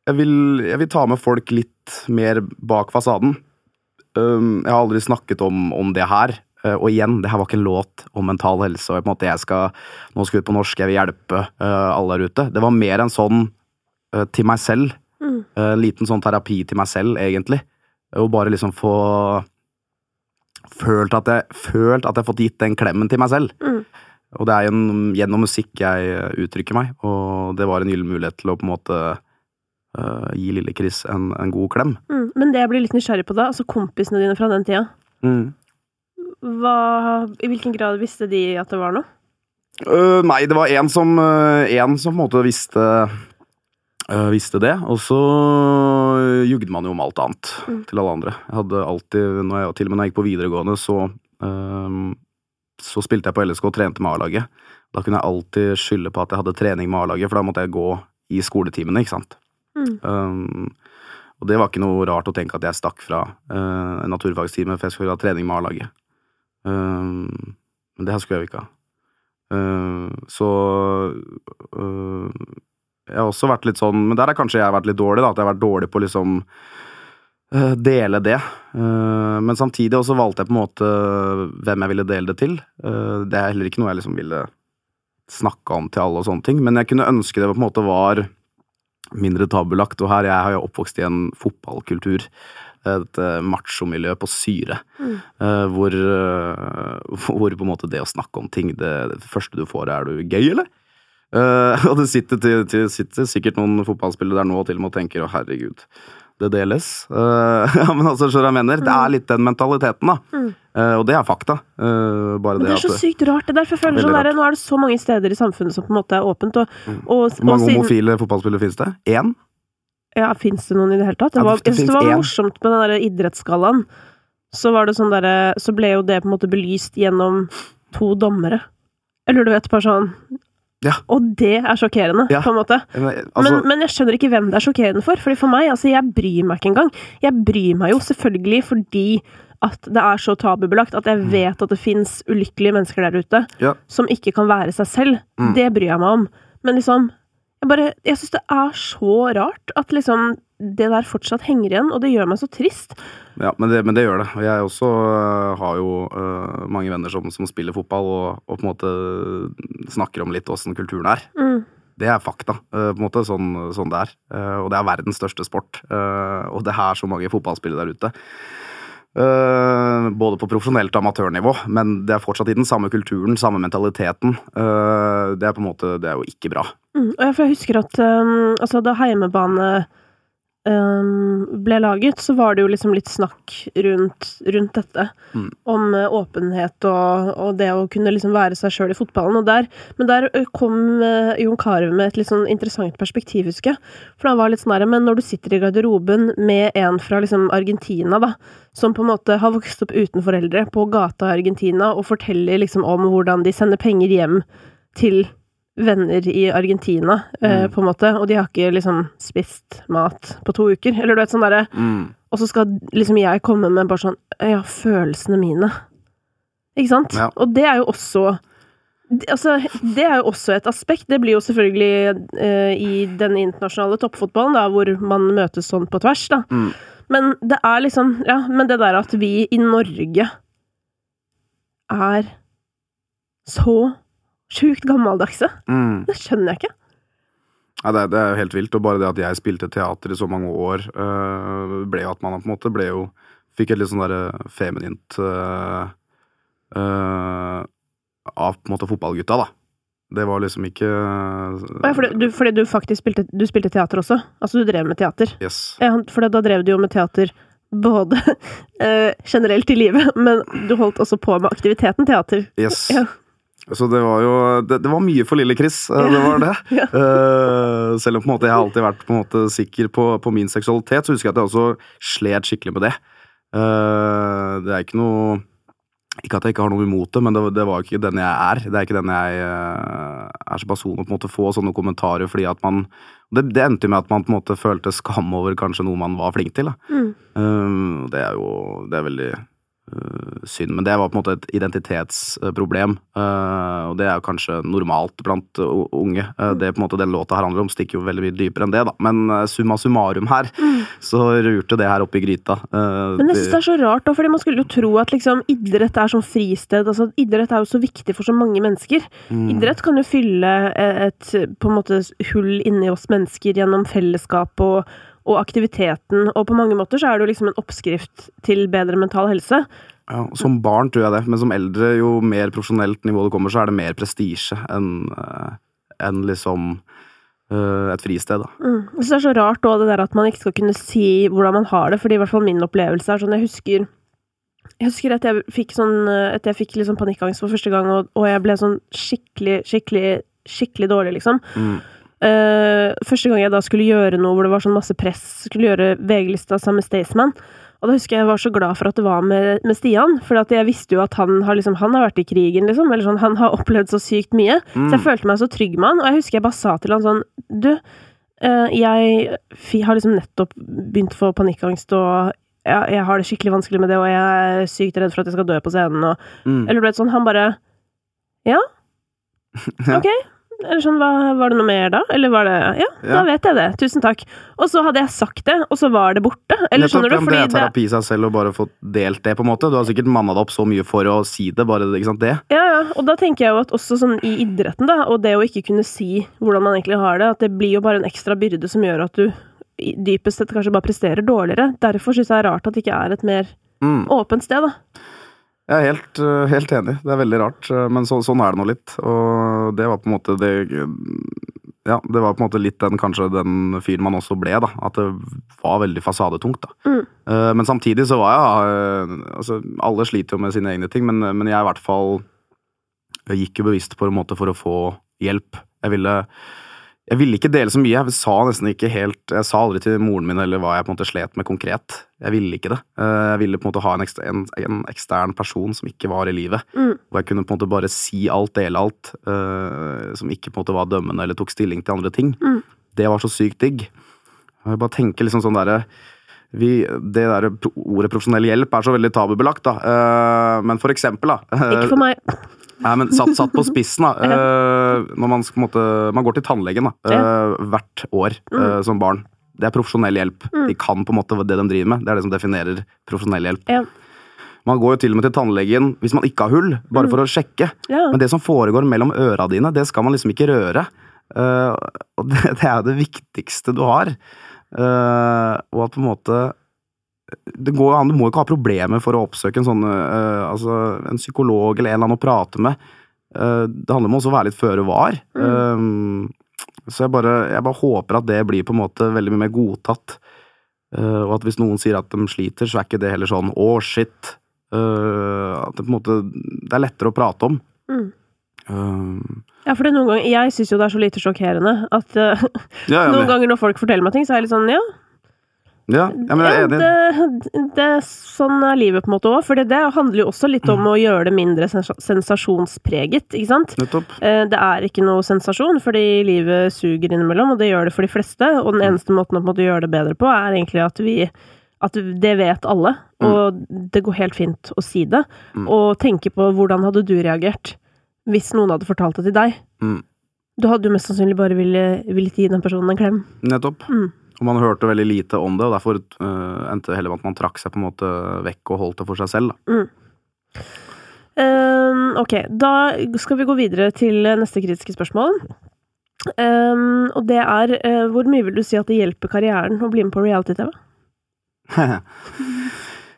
jeg, vil, jeg vil ta med folk litt mer bak fasaden. Jeg har aldri snakket om, om det her. eh, og igjen, det her var ikke en låt om mental helse. og på en måte jeg skal, Nå skal jeg ut på norsk, jeg vil hjelpe eh, alle der ute. Det var mer en sånn eh, til meg selv. Mm. En liten sånn terapi til meg selv, egentlig. Og bare liksom få følt at jeg følt at jeg fått gitt den klemmen til meg selv. Mm. Og det er gjennom, gjennom musikk jeg uttrykker meg, og det var en gyllen mulighet til å på en måte eh, gi lille Chris en, en god klem. Mm. Men det jeg blir litt nysgjerrig på da, altså kompisene dine fra den tida, hva, i hvilken grad visste de at det var noe? Uh, nei, det var en som, uh, en som på en måte visste uh, visste det. Og så jugde man jo om alt annet Mm. til alle andre. Jeg hadde alltid, når jeg, til og med når jeg gikk på videregående, så, så spilte jeg på LSK og trente med A-laget. Da kunne jeg alltid skylde på at jeg hadde trening med A-laget, for da måtte jeg gå i skoletimene, ikke sant. Mm. Um, og det var ikke noe rart å tenke at jeg stakk fra uh, en naturfagstime for jeg skulle ha trening med A-laget. Um, men det her skulle jeg jo ikke ha. Uh, så uh, jeg har også vært litt sånn Men der har kanskje jeg vært litt dårlig, da. At jeg har vært dårlig på liksom uh, dele det. Men samtidig også valgte jeg på en måte hvem jeg ville dele det til. Det er heller ikke noe jeg liksom ville snakke om til alle og sånne ting. Men jeg kunne ønske det på en måte var mindre tabulagt. Og her, jeg har jo oppvokst i en fotballkultur. Et uh, machomiljø på syre. Mm. Uh, hvor, uh, hvor på en måte det å snakke om ting Det, det første du får, er du gøy, eller? Og det sitter, til, til, sitter sikkert noen fotballspillere der nå og til og med tenker å herregud, det deles. Uh, ja, men altså, skjønner jeg mener? Det er litt den mentaliteten, da. Mm. Uh, og det er fakta. Uh, bare Men det er så sykt rart. det der, for jeg føler sånn der. Nå er det så mange steder i samfunnet som på en måte er åpent. Og, Mm. og, og Hvor mange siden- homofile fotballspillere finnes det? Én? Ja, Fins det noen i det hele tatt? Det var, det jeg synes det var morsomt med den der idrettsgallaen. Så var det sånn derre Så ble jo det på en måte belyst gjennom to dommere. Eller du vet, bare sånn Ja. Og det er sjokkerende, Ja. på en måte. Men, Men, altså, men jeg skjønner ikke hvem det er sjokkerende for. Fordi for meg, altså, jeg bryr meg ikke engang. Jeg bryr meg jo selvfølgelig fordi at det er så tabubelagt at jeg vet at det fins ulykkelige mennesker der ute Mm. Ja. som ikke kan være seg selv. Mm. Det bryr jeg meg om. Men liksom Jeg bare Jeg syns det er så rart at liksom det der fortsatt henger igjen, og det gjør meg så trist. Ja, men det, men det gjør det. Og jeg også øh, har jo uh, mange venner som, som spiller fotball, og, og på en måte snakker om litt åssen kulturen er. Mm. Det er fakta, på en måte, sånn, sånn det er. Eh, og det er verdens største sport. Eh, og det er så mange fotballspillere der ute. Eh, både på profesjonelt amatørnivå, men det er fortsatt i den samme kulturen, samme mentaliteten. Eh, det er på en måte, det er jo ikke bra. Mm. Og jeg, husker at um, altså, da heimebane ble laget, så var det jo liksom litt snakk rundt, rundt dette. Mm. Om uh, åpenhet og, og det å kunne liksom være seg sjøl i fotballen. Og der, men der uh, kom uh, Jon Carew med et litt sånn interessant perspektiv, husker jeg. For han var litt sånn men når du sitter i garderoben med en fra liksom Argentina, da, som på en måte har vokst opp uten foreldre på gata i Argentina, og forteller liksom om hvordan de sender penger hjem til venner i Argentina, eh, Mm. på en måte, og de har ikke liksom spist mat på to uker. Eller du vet sånn derre Mm. Og så skal liksom jeg komme med bare sånn Ja, følelsene mine. Ikke sant? Ja. Og det er jo også Altså, det er jo også et aspekt. Det blir jo selvfølgelig eh, i den internasjonale toppfotballen, da, hvor man møtes sånn på tvers, da. Mm. Men det er liksom Ja, men det der at vi i Norge er så sjukt gammeldagse, Mm. det skjønner jeg ikke. Ja, det, det er jo helt vilt. Og bare det at jeg spilte teater i så mange år, øh, ble jo at man på en måte ble jo Fikk et litt sånn derre feminint øh, øh, Av på en måte fotballgutta, da. Det var liksom ikke ja, fordi, du, fordi du faktisk spilte, du spilte teater også? Altså du drev med teater? Yes. Ja, for da drev du jo med teater både eh, generelt i livet, men du holdt også på med aktiviteten teater. yes. Ja. Så det var jo det, det var mye for lille Chris, øh, det var det. Ja. Eh, selv om på en måte jeg har alltid vært på en måte sikker på, på min seksualitet, så husker jeg at jeg også slet skikkelig med det. Eh, det er ikke noe Ikke at jeg ikke har noe imot det, men det, det var ikke den jeg er. Det er ikke den jeg eh, er som person å på en måte få sånne kommentarer fordi at man det, det endte med at man på en måte følte skam over kanskje noe man var flink til. Mm. Det er jo det er veldig synd, men det var på en måte et identitetsproblem. Uh, og det er jo kanskje normalt blant uh, unge. Uh, det på en måte den låta her handler om, stikker jo veldig mye dypere enn det, da. Men summa summarum her, så rurte det her opp i gryta. Men jeg det- synes det er så rart, da, fordi man skulle jo tro at liksom, idrett er sånn fristed. Altså, idrett er jo så viktig for så mange mennesker. Mm. Idrett kan jo fylle et på en måte hull inni oss mennesker gjennom fellesskap og, og aktiviteten, og på mange måter så er det jo liksom en oppskrift til bedre mental helse. Ja, som barn tror jeg det, men som eldre, jo mer profesjonelt nivå det kommer, så er det mer prestisje enn en liksom uh, et fristed, da. Mm. Jeg synes det er så rart også det der at man ikke skal kunne si hvordan man har det, fordi i hvert fall min opplevelse er sånn, jeg husker jeg husker at jeg fikk sånn eh, At jeg fikk liksom panikkangst for første gang, og, og jeg ble sånn skikkelig, skikkelig, skikkelig dårlig, liksom. Mm. Eh, Første gang jeg da skulle gjøre noe hvor det var sånn masse press, skulle gjøre VG-lista sammen med Staysman. Og da husker jeg jeg var så glad for at det var med, med Stian, for jeg visste jo at han har, liksom, han har vært i krigen, liksom. Eller sånn, han har opplevd så sykt mye. Mm. Så jeg følte meg så trygg med han. Og jeg husker jeg bare sa til han sånn Du, uh, jeg har liksom nettopp begynt å få panikkangst, og jeg, jeg har det skikkelig vanskelig med det, og jeg er sykt redd for at jeg skal dø på scenen, og Mm. Eller du vet sånn, han bare Ja? Ja. Ok. Eller sånn, var, var det noe mer da? Eller var det Ja, da vet jeg det. Tusen takk. Og så hadde jeg sagt det, og så var det borte. Eller Nettopp, skjønner du? Fordi det er terapi i seg selv å bare få delt det, på en måte. Du har sikkert manna deg opp så mye for å si det, bare ikke sant, det. ja, ja, og da tenker jeg jo at også sånn i idretten, da, og det å ikke kunne si hvordan man egentlig har det, at det blir jo bare en ekstra byrde som gjør at du dypest sett kanskje bare presterer dårligere. Derfor syns jeg det er rart at det ikke er et mer Mm. åpent sted, da. Jeg er helt, øh, helt enig. Det er veldig rart, øh, men så, sånn er det nå litt. Og det var på en måte det Ja, det var på en måte litt den kanskje den fyren man også ble, da. At det var veldig fasadetungt, da. Mm. Eh, men samtidig så var jeg Altså, alle sliter jo med sine egne ting, men, men jeg i hvert fall jeg gikk jo bevisst på en måte for å få hjelp. Jeg ville jeg ville ikke dele så mye. Jeg sa nesten ikke helt Jeg sa aldri til moren min eller hva jeg på en måte slet med konkret. Jeg ville ikke det. Eh, Jeg ville på en måte ha en, ekstern, en, ekstern person som ikke var i livet. Mm. Hvor jeg kunne på en måte bare si alt, dele alt. eh, som ikke på en måte var dømmende eller tok stilling til andre ting. Mm. Det var så sykt digg. Jeg bare tenker liksom sånn derre vi, det der ordet profesjonell hjelp er så veldig tabubelagt, da. Eh, men for eksempel, da. Ikke for meg. Nei, men satt, satt på spissen, da. Uh, når man, skal, måte, man går til tannlegen da, uh, hvert år uh, som barn. Det er profesjonell hjelp. De kan på en måte det de driver med. Det er det som definerer profesjonell hjelp. Ja. Man går jo til og med til tannlegen hvis man ikke har hull, bare for å sjekke. Ja. Men det som foregår mellom øra dine, det skal man liksom ikke røre. Og det, det er jo det viktigste du har. Og at på en måte det går an, Du må ikke ha problemer for å oppsøke en sånn uh, altså en psykolog eller en eller annen å prate med. Uh, det handler om også å være litt føre var. Eh, så jeg bare, jeg bare håper at det blir på en måte veldig mye mer godtatt. Uh, og at hvis noen sier at de sliter, så er ikke det heller sånn 'å, shit'. Eh, at det på en måte Det er lettere å prate om. Mm. Um, Ja, for det noen ganger, Jeg syns jo det er så lite sjokkerende at ja, ja, noen men, ganger når folk forteller meg ting, så er jeg litt sånn ja, ja, ja, jeg er ja enig. det, det, sånn er livet på en måte òg. For det, handler jo også litt om å gjøre det mindre sens sensasjonspreget, ikke sant? Nettopp. Eh, Det er ikke noe sensasjon, fordi livet suger innimellom, og det gjør det for de fleste. Og den eneste måten å på en måte gjøre det bedre på, er egentlig at vi at det vet alle, og det går helt fint å si det. Mm. Og tenke på hvordan hadde du reagert hvis noen hadde fortalt det til deg. Mm. Du hadde jo mest sannsynlig bare ville, villet gi den personen en klem. Nettopp. Mm. Og man hørte veldig lite om det, og derfor uh, endte det heller med at man trakk seg på en måte vekk og holdt det for seg selv. Da. Ehm, ok, da skal vi gå videre til neste kritiske spørsmål. Um, og det er uh, hvor mye vil du si at det hjelper karrieren å bli med på reality-TV?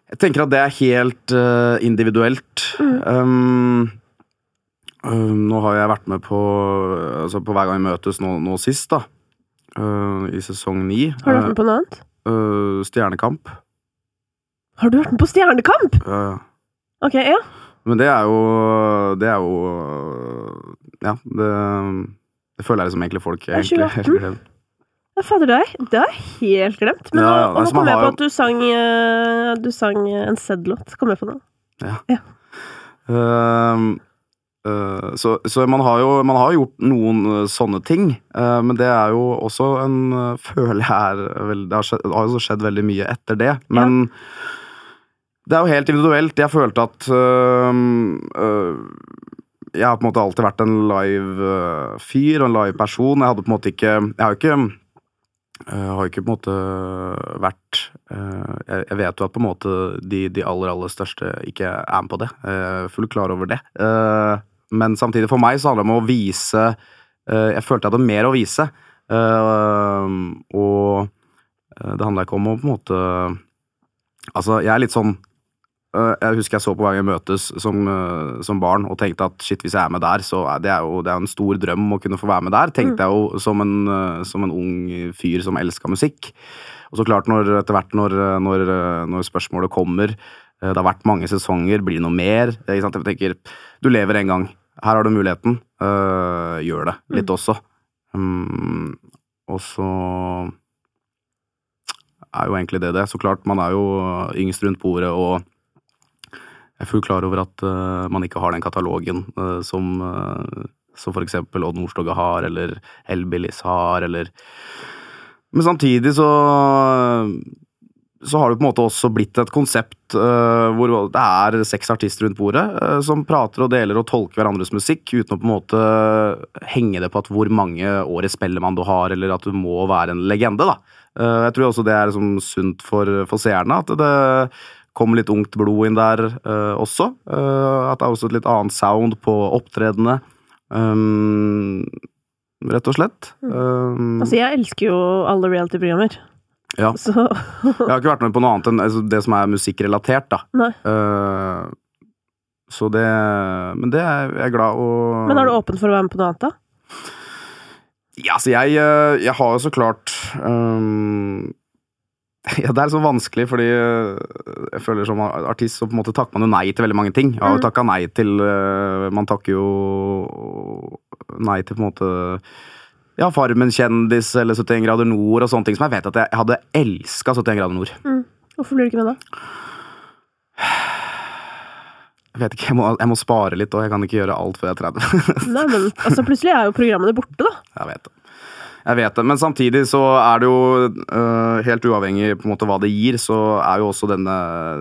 Jeg tenker at det er helt uh, individuelt. Mm. um, nå har jeg vært med på altså på Hver gang vi møtes nå, nå sist, da. Eh, I sesong ni. Har du vært med på noe annet? Uh, Stjernekamp. Har du vært med på Stjernekamp?! Ja Ok, ja. men det er jo Det er jo Ja, det, det føler jeg liksom egentlig folk er egentlig 2018. helt glemt. Ja, Fader, det har er helt glemt. Men Ja, ja, nå, og altså, nå kom jeg på at du sang, eh, du sang en Zed-låt. Kom jeg på det? Ja. ja. eh, så, så man har jo man har gjort noen eh, sånne ting, eh, men det er jo også en eh, Føler jeg er Det har, skjedd, det har jo skjedd veldig mye etter det, men det er jo helt individuelt. Jeg følte at øhm, øh, Jeg har på en måte alltid vært en live øh, fyr og en live person. Jeg hadde på en måte ikke Jeg har jo ikke jeg har ikke på en måte vært øh, jeg vet jo at på en måte de, de aller, aller største ikke er med på det. Jeg er fullt klar over det. Men samtidig, for meg så handler det om å vise eh, Jeg følte jeg hadde mer å vise. Eh, og eh, det handla ikke om å på en måte Altså, jeg er litt sånn Jeg husker jeg så på Hver gang vi møtes som, som barn og tenkte at shit, hvis jeg er med der, så er det jo det er jo en stor drøm å kunne få være med der. Tenkte jeg jo som en, som en ung fyr som elska musikk. Og så klart, når, etter hvert når, når, når spørsmålet kommer Det har vært mange sesonger, blir det noe mer? Jeg tenker, du lever en gang. Her har du muligheten. Uh, gjør det litt også. Um, og så er jo egentlig det det. Så klart, man er jo yngst rundt bordet, og jeg er fullt klar over at uh, man ikke har den katalogen uh, som, uh, som eksempel Odd Nordstoga har, eller Elbilis har, eller Men samtidig så så har det på en måte også blitt et konsept uh, hvor det er seks artister rundt bordet uh, som prater og deler og tolker hverandres musikk uten å på en måte henge det på at hvor mange år i spellemann du har, eller at du må være en legende. da. Uh, jeg tror også det er liksom sunt for, for seerne, at det kommer litt ungt blod inn der også. at det er også et litt annet sound på opptredenene. Um, rett og slett. Um, altså, jeg elsker jo alle reality-programmer. Ja. Så Jeg har ikke vært med på noe annet enn altså, det som er musikkrelatert, da. Nei. Uh, så det Men det er jeg glad å Men er du åpen for å være med på noe annet, da? Ja, altså jeg, eh, jeg har jo så klart um, ja, Det er så vanskelig, fordi eh, jeg føler som artist så på en måte takker man jo nei til veldig mange ting. Jeg har jo Mm. takka nei til Man takker jo nei til på en måte ja, Farmen-kjendis eller 71 grader nord og sånne ting som jeg vet at jeg hadde elska 71 grader nord. Hvorfor blir du ikke med da? Jeg vet ikke, jeg må, jeg må spare litt, og jeg kan ikke gjøre alt før jeg er 30. Nei, men altså, plutselig er jo programmene borte, da. jeg vet det. Jeg vet det, Men samtidig så er det jo uh, helt uavhengig på en måte hva det gir, så er jo også denne,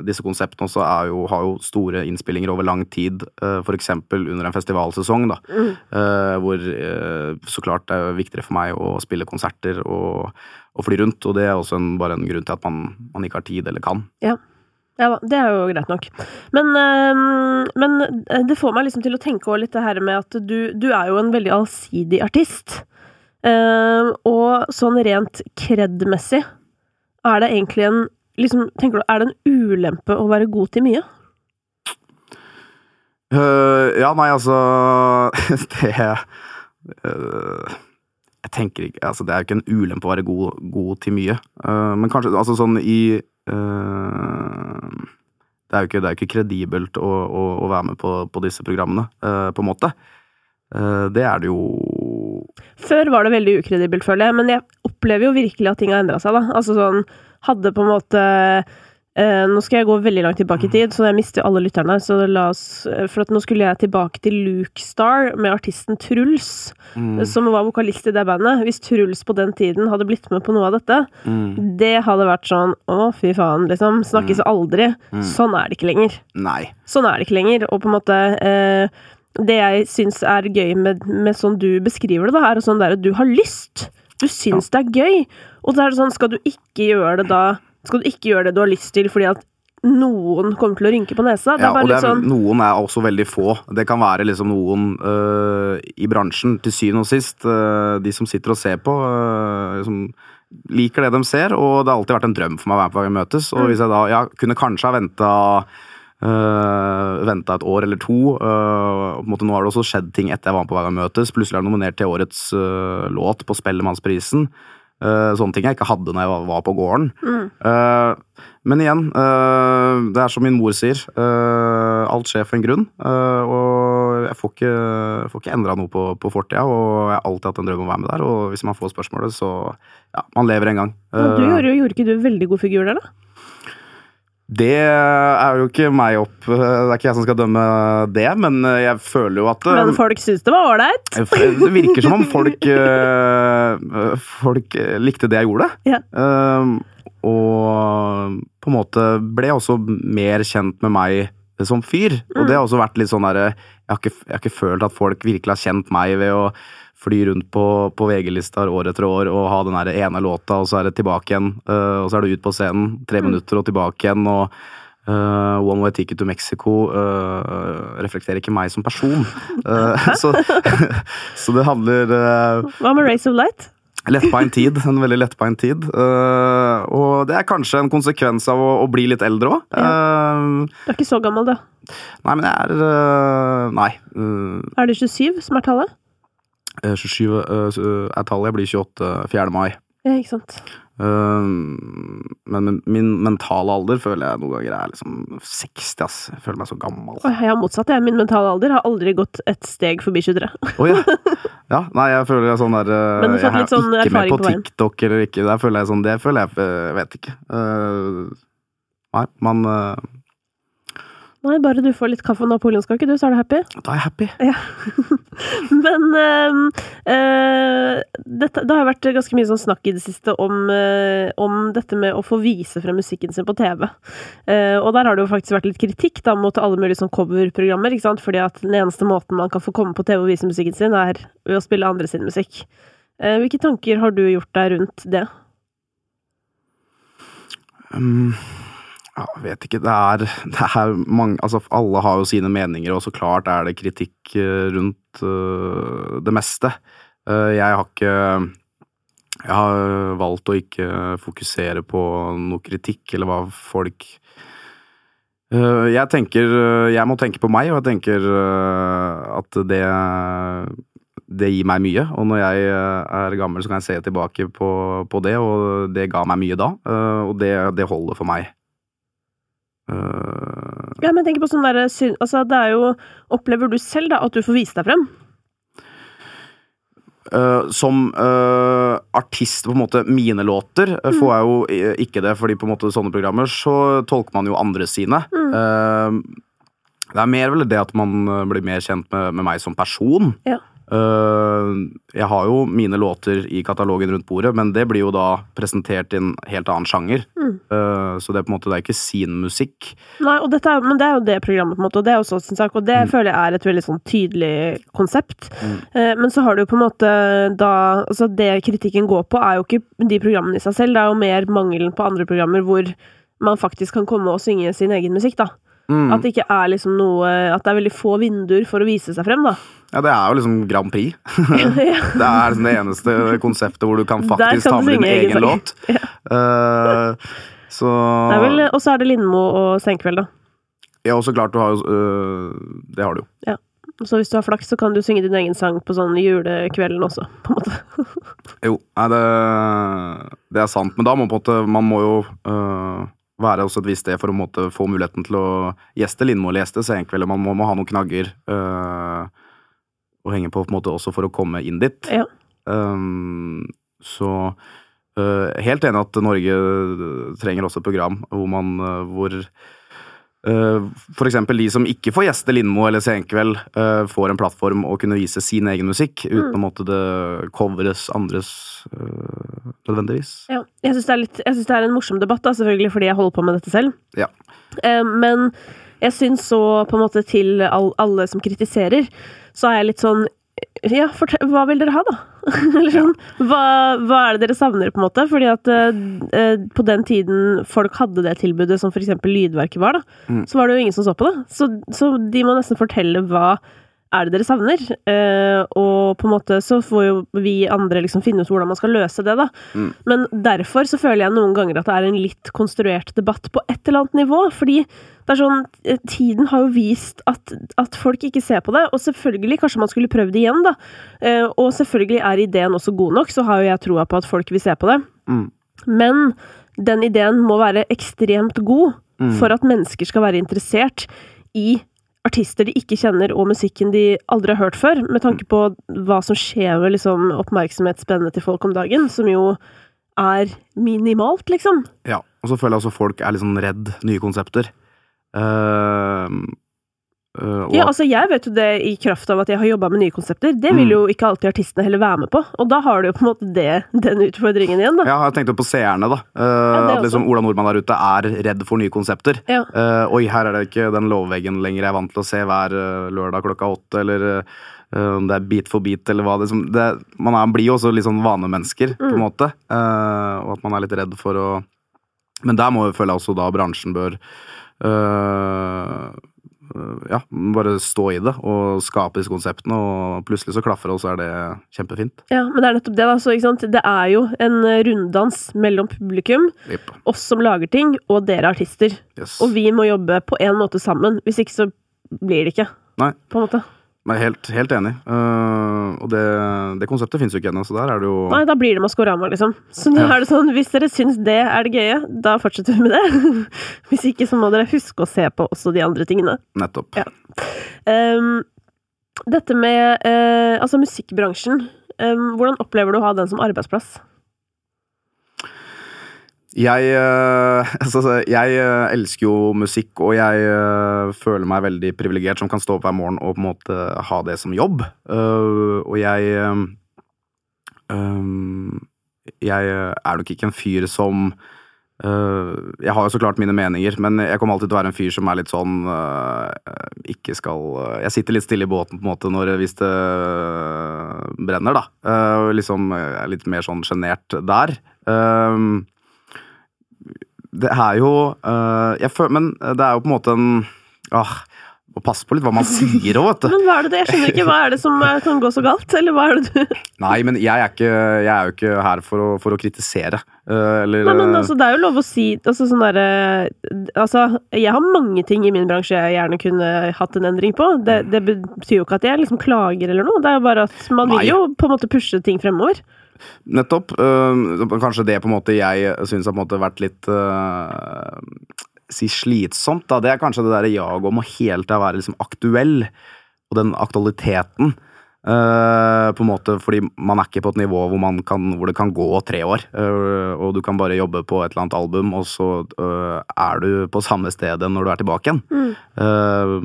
disse konseptene også jo, har jo store innspillinger over lang tid. Uh, F.eks. under en festivalsesong, da. Mm. Uh, hvor øh, så klart det er viktigere for meg å spille konserter og, og fly rundt. Og det er også en, bare en grunn til at man, man ikke har tid eller kan. Ja da, det er jo greit nok. Men, men det får meg liksom til å tenke over litt det her med at du, du er jo en veldig allsidig artist. Ehm, og sånn rent kred-messig, er det egentlig en liksom, tenker du, Er det en ulempe å være god til mye? Uh, ja, nei, altså Det uh, Jeg tenker ikke Altså, det er jo ikke en ulempe å være god, god til mye. Uh, men kanskje altså sånn i Det er jo ikke, det er ikke kredibelt å, å, å være med på, på disse programmene, på en måte. Det er det jo Før var det veldig ukredibelt, føler jeg, men jeg opplever jo virkelig at ting har endra seg, da. Altså sånn Hadde på en måte eh, Nå skal jeg gå veldig langt tilbake i tid, så jeg mister alle lytterne. Så la oss eh, For nå skulle jeg tilbake til Luke Star med artisten Truls, mm, som var vokalist i det bandet. Hvis Truls på den tiden hadde blitt med på noe av dette, mm, det hadde vært sånn Å, fy faen, liksom. Snakkes aldri. Mm. Sånn er det ikke lenger. Nei. Sånn er det ikke lenger. Og på en måte eh, Det jeg syns er gøy med, med sånn du beskriver det, da, er sånn der at du har lyst. Du syns det er gøy. Og så er det sånn, skal du ikke gjøre det da Skal du ikke gjøre det du har lyst til fordi at noen kommer til å rynke på nesa? Det Ja, og det er, sånn noen er også veldig få. Det kan være liksom noen øh, i bransjen, til syvende og sist. øh, de som sitter og ser på, øh, liksom, liker det de ser. Og det har alltid vært en drøm for meg å være med på gang vi møtes. Og Mm. hvis jeg da ja, kunne kanskje ha venta venta et år eller to. Uh, på en måte Nå har det også skjedd ting etter jeg var med på Hver gang møtes. Plutselig er jeg nominert til årets uh, låt på Spellemannsprisen. Uh, sånne ting jeg ikke hadde når jeg var, på gården. mm, Uh, men igjen, uh, det er som min mor sier. eh, alt skjer for en grunn. eh, og jeg får ikke, får ikke endra noe på, på fortida, og jeg har alltid hatt en drøm om å være med der. Og hvis man får spørsmålet, så Ja, man lever en gang. Men du Eh, gjorde, gjorde ikke du veldig god figur der, da? Det er jo ikke meg opp Det er ikke jeg som skal dømme det, men jeg føler jo at Men folk syns det var ålreit. Det virker som om folk eh, Folk likte det jeg gjorde. Ja. Eh, og på en måte ble jeg også mer kjent med meg som fyr. Og det har også vært litt sånn derre jeg, jeg har ikke følt at folk virkelig har kjent meg ved å fly rundt på, på VG-lister år etter år og ha den ene låta, og så er det tilbake igjen. Uh, og så er det ut på scenen, tre minutter og tilbake igjen. og uh, One Way Ticket to Mexico uh, reflekterer ikke meg som person. Så, så det handler uh, Hva med Race of Light? Lettbeint tid. En veldig lettbeint tid. Uh, og det er kanskje en konsekvens av å, å bli litt eldre òg. Du er ikke så gammel, da? nei, men jeg er uh, Nei. Er det 27 som er tallet? 27 eh, er tallet. Jeg blir 28 4. mai. Ja, ikke sant. Eh, men min- mentale alder føler jeg noen ganger er liksom 60, ass. Jeg føler meg så gammel. Oi, jeg har motsatt. Jeg. Min mentale alder har aldri gått et steg forbi 23. Oh, ja. Ja, nei, jeg føler jeg sånn der eh, Men du Jeg sånn er ikke med på på. TikTok eller ikke. Der føler jeg sånn Det føler jeg eh, vet ikke. Eh, nei, man eh, Nei, bare du får litt kaffe og napoleonskake, du, så er du happy. Da er jeg happy. Men øh, øh, dette, det har vært ganske mye sånn snakk i det siste om, øh, om dette med å få vise frem musikken sin på TV. Uh, og der har det jo faktisk vært litt kritikk da, mot alle mulige sånn coverprogrammer. ikke sant? Fordi at den eneste måten man kan få komme på TV og vise musikken sin, er ved å spille andre sin musikk. Uh, hvilke tanker har du gjort deg rundt det? Um, ja, jeg vet ikke. Det er, det er mange Altså, alle har jo sine meninger, og så klart er det kritikk eh, rundt uh, det meste. Uh, jeg har ikke Jeg har valgt å ikke fokusere på noe kritikk, eller hva folk uh, Jeg tenker Jeg må tenke på meg, og jeg tenker at det det gir meg mye, og når jeg er gammel, så kan jeg se tilbake på, på det, og det ga meg mye da, og det, det holder for meg. Eh, Ja, men jeg tenker på sånn der, syn- altså det er jo Opplever du selv da at du får vise deg frem? Uh, som uh, artist, på en måte, mine låter, mm. får jeg jo ikke det, fordi på en måte sånne programmer så tolker man jo andre sine. Eh, det er mer vel det at man blir mer kjent med, med meg som person. Ja. Eh, jeg har jo mine låter i katalogen rundt bordet, men det blir jo da presentert i en helt annen sjanger. Mm. Eh, så det er på en måte, det er ikke sin musikk. Nei, er, men det er jo det programmet, på en måte, og det er også sin sak, og det føler jeg er et veldig sånn tydelig konsept. Mm. Eh, men så har du jo på en måte da Altså, det kritikken går på, er jo ikke de programmene i seg selv, det er jo mer mangelen på andre programmer hvor man faktisk kan komme og synge sin egen musikk, da. Mm. At det ikke er liksom noe At det er veldig få vinduer for å vise seg frem, da. Ja, det er jo liksom Grand Prix. Det er liksom det eneste konseptet hvor du kan faktisk kan ta med din egen egen låt. Så er vel, og så er det Lindmo og Senkveld, da. Ja, og så klart du har jo øh, Det har du jo. Så hvis du har flaks, så kan du synge din egen sang på sånn julekvelden også, på en måte. Jo, nei, det, det er sant. Men da må man på en måte Man må jo øh, være også et visst sted for å måtte få muligheten til å gjeste Lindmo eller gjeste Senkveld. Man må, må ha noen knagger øh, å henge på, på en måte også for å komme inn dit. Ja. Um, så øh, helt enig at Norge trenger også et program hvor man øh, hvor for eksempel de som ikke får gjeste Lindmo eller Senkveld, øh, får en plattform å kunne vise sin egen musikk uten Mm. å måtte det covres andres øh, nødvendigvis. Ja, jeg syns det, det er en morsom debatt, da, selvfølgelig fordi jeg holder på med dette selv. Ja. Eh, men jeg syns så på en måte til alle som kritiserer, så er jeg litt sånn Ja, hva vil dere ha, da? Eller sånn, hva, hva er det dere savner, på en måte? Fordi at eh, eh, på den tiden folk hadde det tilbudet som eksempel Lydverket var, da, Mm. så var det jo ingen som så på det. Så, så de må nesten fortelle hva er det dere savner? Eh, og på en måte så får jo vi andre liksom finne ut hvordan man skal løse det, da. Mm. Men derfor så føler jeg noen ganger at det er en litt konstruert debatt på et eller annet nivå. Fordi det er sånn eh, Tiden har jo vist at, at folk ikke ser på det. Og selvfølgelig, kanskje man skulle prøvd det igjen, da. Eh, og selvfølgelig er ideen også god nok, så har jo jeg troa på at folk vil se på det. Mm. Men den ideen må være ekstremt god Mm. for at mennesker skal være interessert i artister de ikke kjenner, og musikken de aldri har hørt før, med tanke på hva som skjer med liksom, oppmerksomhetsspennet til folk om dagen, som jo er minimalt, liksom. Ja, og så føler jeg også folk er litt sånn redd nye konsepter. Ehm, og Ja, altså Jeg vet jo det i kraft av at jeg har jobba med nye konsepter. Det vil Mm. jo ikke alltid artistene heller være med på. Og da har du jo på en måte det, den utfordringen igjen, da. Ja, jeg tenkte på seerne, da. Uh, ja, at liksom. Ola Nordmann der ute er redd for nye konsepter. Ja. Uh, oi, her er det ikke den lovveggen lenger jeg er vant til å se hver lørdag klokka åtte, eller om det er Beat for beat, eller hva det, liksom, det Man er, blir jo også litt sånn vanemennesker, på en Mm. måte. Og at man er litt redd for å Men der må jo føle jeg også da bransjen bør ja, bare stå i det og skape disse konseptene, og plutselig så klaffer det, og så er det kjempefint. Ja, men det er nettopp det, da. Så? Det er jo en runddans mellom publikum, Yep. oss som lager ting, og dere artister. Yes. Og vi må jobbe på en måte sammen. Hvis ikke så blir det ikke. Nei. På en måte. Men helt, helt enig. Uh, og det, det konseptet fins jo ikke ennå, så der er det jo Nei, da blir det Maskorama, liksom. Så nå Ja. er det sånn, hvis dere syns det er det gøye, da fortsetter vi med det. Hvis ikke, så må dere huske å se på også de andre tingene. nettopp. Ja. Um, dette med uh, altså musikkbransjen. um, hvordan opplever du å ha den som arbeidsplass? Jeg, eh, altså, jeg eh, elsker jo musikk, og jeg eh, føler meg veldig privilegert som kan stå opp hver morgen og på en måte ha det som jobb. Og jeg Jeg er nok ikke en fyr som Jeg har jo så klart mine meninger, men jeg kommer alltid til å være en fyr som er litt sånn Ikke skal Jeg sitter litt stille i båten på en måte når, hvis det brenner, da. Uh, liksom er litt mer sånn sjenert der. Um, det er jo uh, jeg føler, Men det er jo på en måte en uh, Må passe på litt hva man sier òg, vet du. Men hva er det? Jeg skjønner ikke. Hva er det som eh, kan gå så galt? Eller hva er det du Nei, men jeg er, ikke, jeg er jo ikke her for å, for å kritisere. uh, eller Nei, men altså, det er jo lov å si altså, sånn derre Altså, jeg har mange ting i min bransje jeg gjerne kunne hatt en endring på. Det, det betyr jo ikke at jeg liksom klager eller noe. Det er jo bare at man Nei. vil jo på en måte pushe ting fremover. Nettopp. Uh, kanskje det på en måte jeg syns har på en måte vært litt uh, Si slitsomt, da. Det er kanskje det derre jaget om å hele tida være liksom aktuell, og den aktualiteten. Uh, på en måte fordi man er ikke på et nivå hvor, man kan, hvor det kan gå tre år. Uh, og du kan bare jobbe på et eller annet album, og så uh, er du på samme sted når du er tilbake igjen. Øh,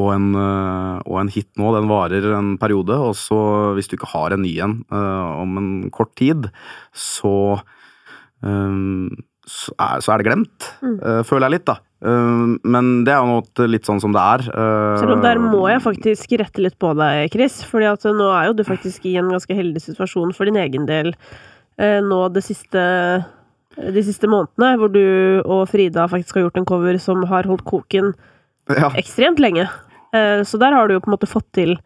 og en, øh, og en hit nå, den varer en periode, og så hvis du ikke har en ny en øh, om en kort tid, så øhm, så, er, så det glemt, Mm. føler jeg litt, da. Men det er jo noe litt sånn som det er. om der må jeg faktisk rette litt på deg, Chris. fordi at nå er jo du faktisk i en ganske heldig situasjon for din egen del eh, nå det siste de siste månedene, hvor du og Frida faktisk har gjort en cover som har holdt koken ja, ekstremt lenge. Eh, Så der har du jo på en måte fått til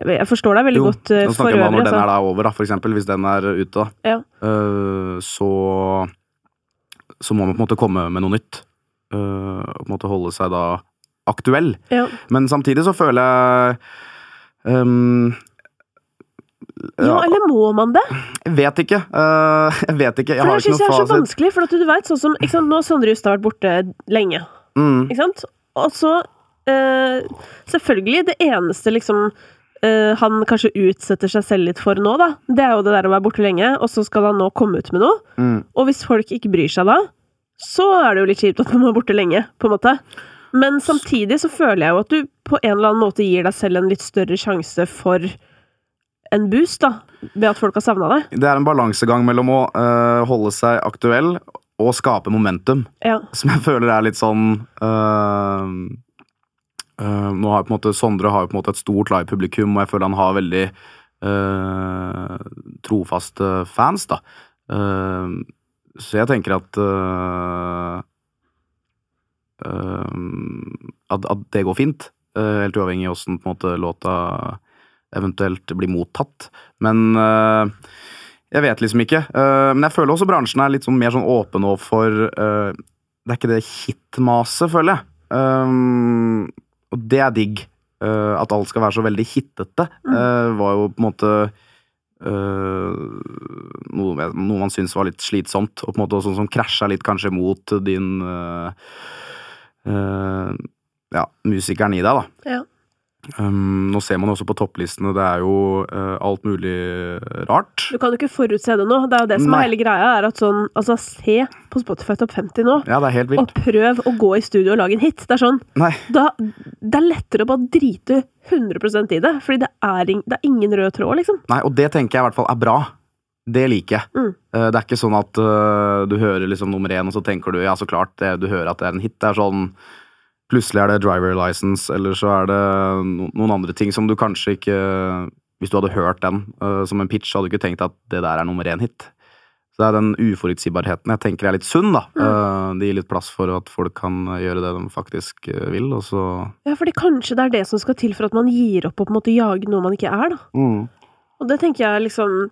Jeg forstår deg veldig Jo, godt eh, Nå snakker jeg bare når den Altså. er da over, da, for eksempel. Hvis den er ute, da. Ja. Øh, så Så må man på en måte komme med noe nytt. Og på en måte holde seg da aktuell. Ja. Men samtidig så føler jeg um, ja, eller må man det? Jeg vet ikke. Uh, jeg vet ikke. Jeg For har det syns jeg er så vanskelig. For at du veit sånn som Nå har Sondre Justad vært borte lenge. Mm, Ikke sant? Og så eh, Selvfølgelig, det eneste liksom eh, han kanskje utsetter seg selv litt for nå, da, det er jo det der å være borte lenge, og så skal han nå komme ut med noe. mm. Og hvis folk ikke bryr seg da, så er det jo litt kjipt at man er borte lenge, på en måte. Men samtidig så føler jeg jo at du på en eller annen måte gir deg selv en litt større sjanse for en boost, da, ved at folk har savna deg. Det er en balansegang mellom å øh, holde seg aktuell og skape momentum, Ja. som jeg føler er litt sånn øh, øh, Nå har på en måte Sondre har jo på en måte et stort livepublikum, og jeg føler han har veldig øh, trofaste fans, da. Uh, så jeg tenker at at, at det går fint. helt uavhengig av åssen låta eventuelt blir mottatt. Men jeg vet liksom ikke. Uh, men jeg føler også bransjen er litt sånn mer sånn åpen nå for øh, Det er ikke det hitmaset, føler jeg. Um, og det er digg. Uh, at alt skal være så veldig hittete, uh, var jo på en måte noe, noe man syntes var litt slitsomt, og på en måte også som krasja litt kanskje mot din Ja, musikeren i deg, da. Ja. Um, nå ser man også på topplistene, det er jo uh, alt mulig rart. Du kan jo ikke forutse det nå. Det er jo det som Nei. er hele greia. er at sånn, altså Se på Spotify Top 50 nå, Ja, det er helt og prøv å gå i studio og lage en hit. Det er sånn, da, Det er lettere å bare drite 100% i det, fordi det er, det er ingen rød tråd, liksom. nei, og det tenker jeg i hvert fall er bra. Det liker jeg. Mm. Uh, Det er ikke sånn at uh, du hører liksom nummer én, og så tenker du ja, så klart, det, du hører at det er en hit. Det er sånn Plutselig er det driver license, eller så er det noen andre ting som du kanskje ikke Hvis du hadde hørt den øh, som en pitch, hadde du ikke tenkt at det der er nummer én-hit. Så det er den uforutsigbarheten jeg tenker er litt sunn, da. Mm. Det gir litt plass for at folk kan gjøre det de faktisk vil, og så Ja, fordi kanskje det er det som skal til for at man gir opp og på en måte jager noe man ikke er, da. Og det tenker jeg liksom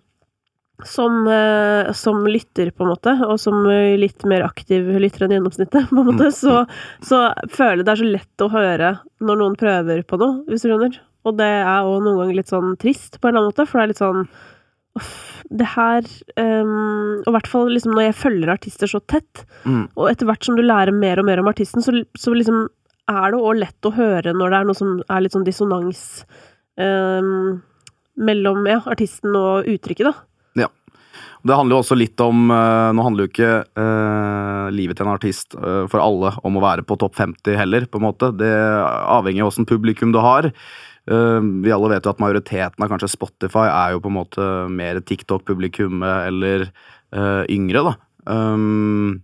som, eh, som lytter, på en måte, og som litt mer aktiv lytter enn gjennomsnittet, på en måte, så, så føler jeg det er så lett å høre når noen prøver på noe, hvis du skjønner. Og det er òg noen ganger litt sånn trist, på en eller annen måte, for det er litt sånn Uff, det her um, Og i hvert fall liksom når jeg følger artister så tett, mm. og etter hvert som du lærer mer og mer om artisten, så, så liksom er det òg lett å høre når det er noe som er litt sånn dissonans um, mellom ja, artisten og uttrykket, da. Det handler jo også litt om eh, Nå handler jo ikke eh, livet til en artist eh, for alle om å være på topp 50 heller, på en måte. Det avhenger av åssen publikum du har. Eh, vi alle vet jo at majoriteten av kanskje Spotify er jo på en måte mer TikTok-publikum eller eh, yngre, da. Um,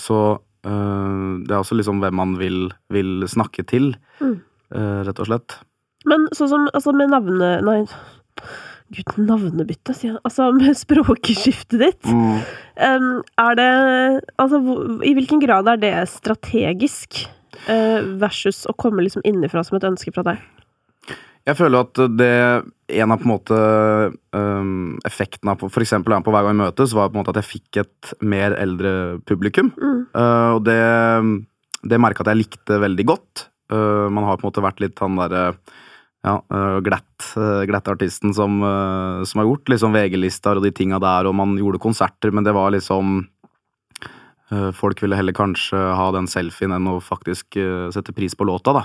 så det er også liksom hvem man vil, vil snakke til, Mm. rett og slett. Men sånn som altså med navne... Nei, gud, navnebytte, sier jeg. Altså med språkskiftet ditt. Em, er det Altså, i hvilken grad er det strategisk uh, versus å komme liksom innenfra som et ønske fra deg? Jeg føler at det En av på en måte um, effektene av eksempel på Hver gang vi møtes, var på en måte at jeg fikk et mer eldre publikum. Mm. Uh, og det, det merka at jeg likte veldig godt. Uh, man har på en måte vært litt han derre ja, uh, glatt, uh, glatte artisten som, uh, som har gjort liksom VG-lister og de tinga der, og man gjorde konserter, men det var liksom Folk ville heller kanskje ha den selfien enn å faktisk sette pris på låta, da.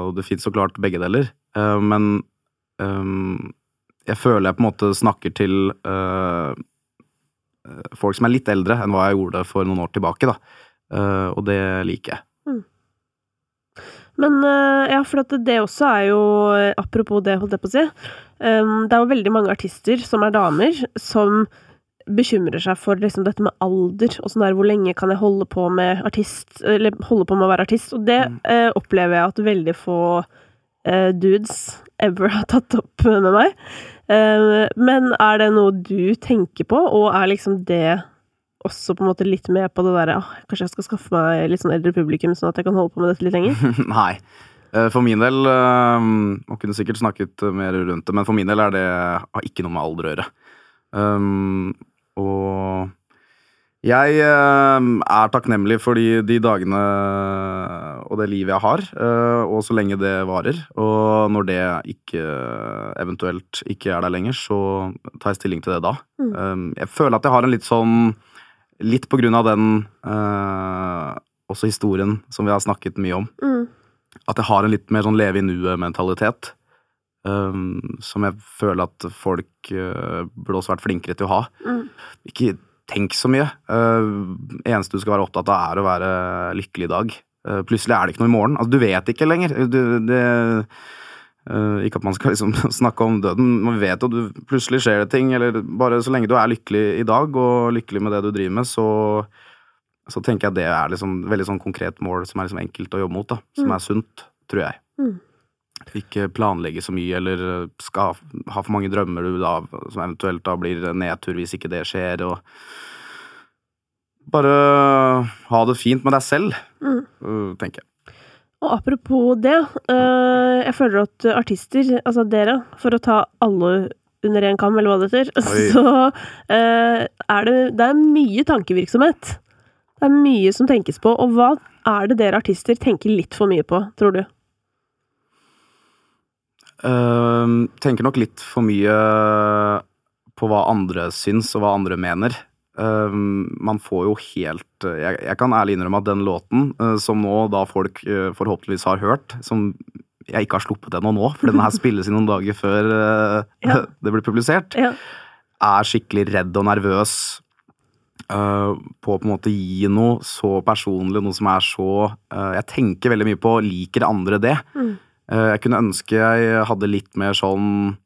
Og det fins så klart begge deler, men jeg føler jeg på en måte snakker til folk som er litt eldre enn hva jeg gjorde for noen år tilbake, da. Og det liker jeg. Men eh, ja, for det også er jo eh, Apropos det, holdt jeg på å si. det er jo veldig mange artister som er damer, som bekymrer seg for liksom dette med alder og sånn der, hvor lenge kan jeg holde på med artist, eller holde på med å være artist. Og det Mm. eh, opplever jeg at veldig få eh, dudes ever har tatt opp med meg. Eh, men er det noe du tenker på, og er liksom det også på en måte litt med på det derre ah, Kanskje jeg skal skaffe meg litt sånn eldre publikum, sånn at jeg kan holde på med dette litt lenger? Nei. Eh, For min del Og Man kunne sikkert snakket mer rundt det, men for min del er det har ikke noe med alder å gjøre. Um, og jeg eh, er takknemlig for de, de dagene og det livet jeg har, eh, og så lenge det varer. Og når det ikke eventuelt ikke er der lenger, så tar jeg stilling til det da. Mm. Jeg føler at jeg har en litt sånn Litt på grunn av den eh, også historien som vi har snakket mye om Mm. at jeg har en litt mer sånn leve i nuet-mentalitet. Um, som jeg føler at folk uh, burde også vært flinkere til å ha. Mm. Ikke tenk så mye. Uh, eneste du skal være opptatt av, er å være lykkelig i dag. Uh, plutselig er det ikke noe i morgen. Altså, du vet ikke lenger. Du, det, uh, ikke at man skal liksom snakke om døden, man vet jo at plutselig skjer det ting. Eller bare så lenge du er lykkelig i dag, og lykkelig med det du driver med, så så tenker jeg det er liksom veldig sånn konkret mål som er liksom enkelt å jobbe mot, da. Som Mm. er sunt, tror jeg. Mm. Ikke planlegge så mye, eller skal ha for mange drømmer du da, som eventuelt da blir nedtur hvis ikke det skjer, og bare ha det fint med deg selv, Mm. øh, tenker jeg. Og apropos det, øh, jeg føler at artister, altså dere, for å ta alle under én kam, eller hva det heter, Oi. så øh, er det, det er mye tankevirksomhet. Det er mye som tenkes på, og hva er det dere artister tenker litt for mye på, tror du? Uh, tenker nok litt for mye på hva andre syns, og hva andre mener. Øhm, man får jo helt jeg, jeg kan ærlig innrømme at den låten, øh, som nå da folk øh, forhåpentligvis har hørt, som jeg ikke har sluppet ennå nå, for den her spilles i noen dager før Ja. det blir publisert, Ja. er skikkelig redd og nervøs på å på en måte gi noe så personlig, noe som er så Jeg tenker veldig mye på liker andre det? Mm. Eh, Jeg kunne ønske jeg hadde litt mer sånn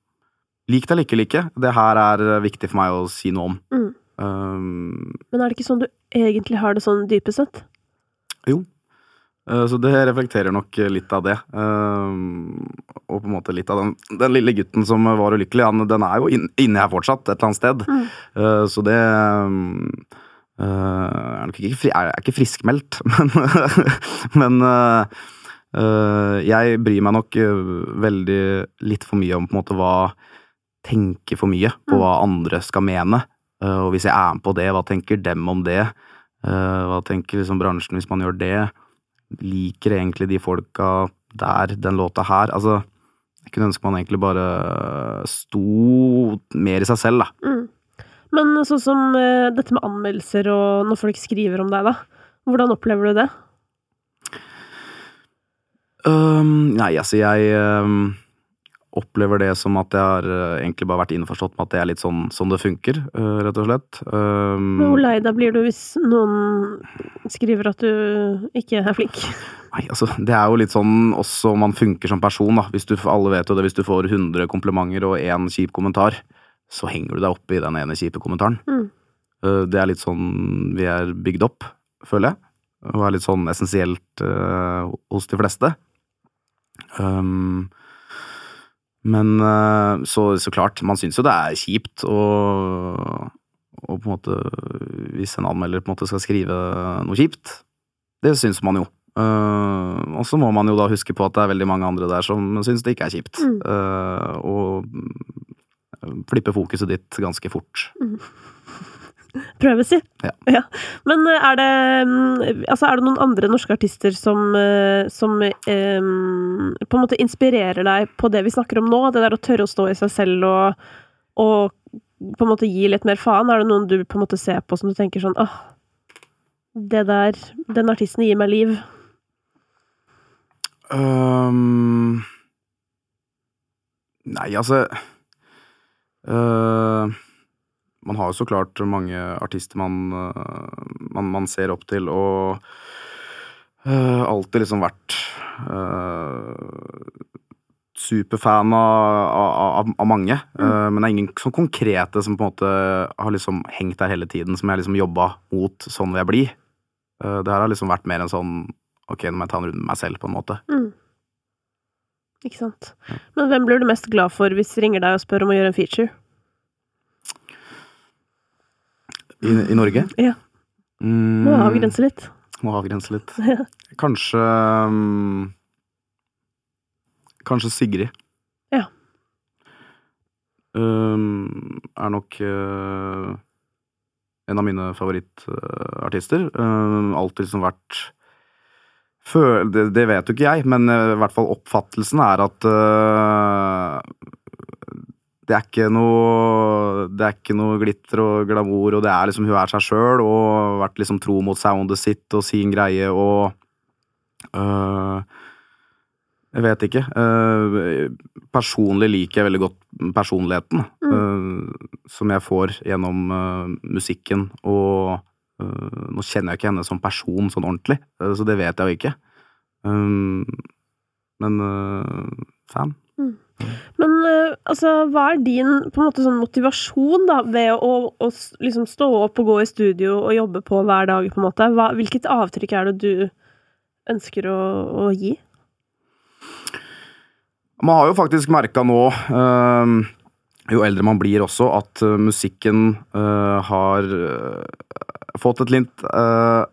Lik det eller ikke like. Det her er eh, viktig for meg å si noe om. Mm. Um, Men er det ikke sånn du egentlig har det sånn dypest sett? Jo så det reflekterer nok litt av det. Um, og på en måte litt av den, den lille gutten som var ulykkelig, han, den er jo inn- inni her fortsatt, et eller annet sted. Mm. Eh, så det um, eh, er nok ikke, fri, er, er ikke friskmeldt, men, men eh, eh, jeg bryr meg nok eh, veldig litt for mye om på en måte hva Tenker for mye på Mm. hva andre skal mene. Eh, og hvis jeg er med på det, hva tenker dem om det? Eh, hva tenker liksom bransjen hvis man gjør det? Liker egentlig de folka der, den låta her? Altså, jeg kunne ønske man egentlig bare sto mer i seg selv, da. Mm. Men sånn som eh, dette med anmeldelser og når folk skriver om deg, da. Hvordan opplever du det? Um, nei, altså jeg øhm, opplever det som at jeg har øh, egentlig bare vært innforstått med at det er litt sånn, sånn det funker, øh, rett og slett. Um, Hvor lei deg blir du hvis noen skriver at du ikke er flink? Nei, altså, det er jo litt sånn også om man funker som person, da. Hvis du, alle vet jo det, hvis du får 100 komplimenter og én kjip kommentar, så henger du deg oppe i den ene kjipe kommentaren. Mm. Uh, det er litt sånn vi er bygd opp, føler jeg. Og er litt sånn essensielt uh, hos de fleste. Um, men uh, så, så klart, man syns jo det er kjipt å og på en måte Hvis en anmelder på en måte skal skrive noe kjipt, det syns man jo. Uh, og så må man jo da huske på at det er veldig mange andre der som syns det ikke er kjipt. Mm. Uh, og flippe fokuset ditt ganske fort. Mm. Prøve, si. Ja. Men eh, er det, mm, altså er det noen andre norske artister som, eh, som um, på en måte inspirerer deg på det vi snakker om nå? Det der å tørre å stå i seg selv og, og på en måte gi litt mer faen? Er det noen du på en måte ser på som du tenker sånn åh, det der Den artisten gir meg liv. Um, nei, altså uh, Man har jo så klart mange artister man, uh, man, man ser opp til, og uh, alltid liksom vært superfan av, av, av mange. Mm. men det er ingen sånn konkrete som på en måte har liksom hengt der hele tiden, som jeg liksom jobba mot. Sånn vil jeg bli. det her har liksom vært mer en sånn Ok, nå må jeg ta en runde med meg selv, på en måte. Mm. Ikke sant. Men hvem blir du mest glad for hvis de ringer deg og spør om å gjøre en feature? I, i Norge? Ja. Mm, Må avgrense litt. Må avgrense litt. Ja. Kanskje um, Kanskje Sigrid. Ja. Um, er nok uh, en av mine favorittartister. Uh, alltid liksom vært det, det vet jo ikke jeg, men uh, i hvert fall oppfattelsen er at uh, det er ikke noe Det er ikke noe glitter og glamour, og det er liksom hun er seg sjøl og vært liksom tro mot soundet sitt og sin greie og øh, Jeg vet ikke. Øh, personlig liker jeg veldig godt personligheten øh, som jeg får gjennom øh, musikken, og øh, nå kjenner jeg ikke henne som person sånn ordentlig, øh, så det vet jeg jo ikke. Um, men fan. Men eh, altså, hva er din måte sånn motivasjon da, ved å, å å liksom stå opp og gå i studio og jobbe på hver dag? på en måte? Hva, hvilket avtrykk er det du ønsker å, å gi? Man har jo faktisk merka nå, øhm, jo eldre man blir også, at øh, musikken øh, har øh, fått et litt øh,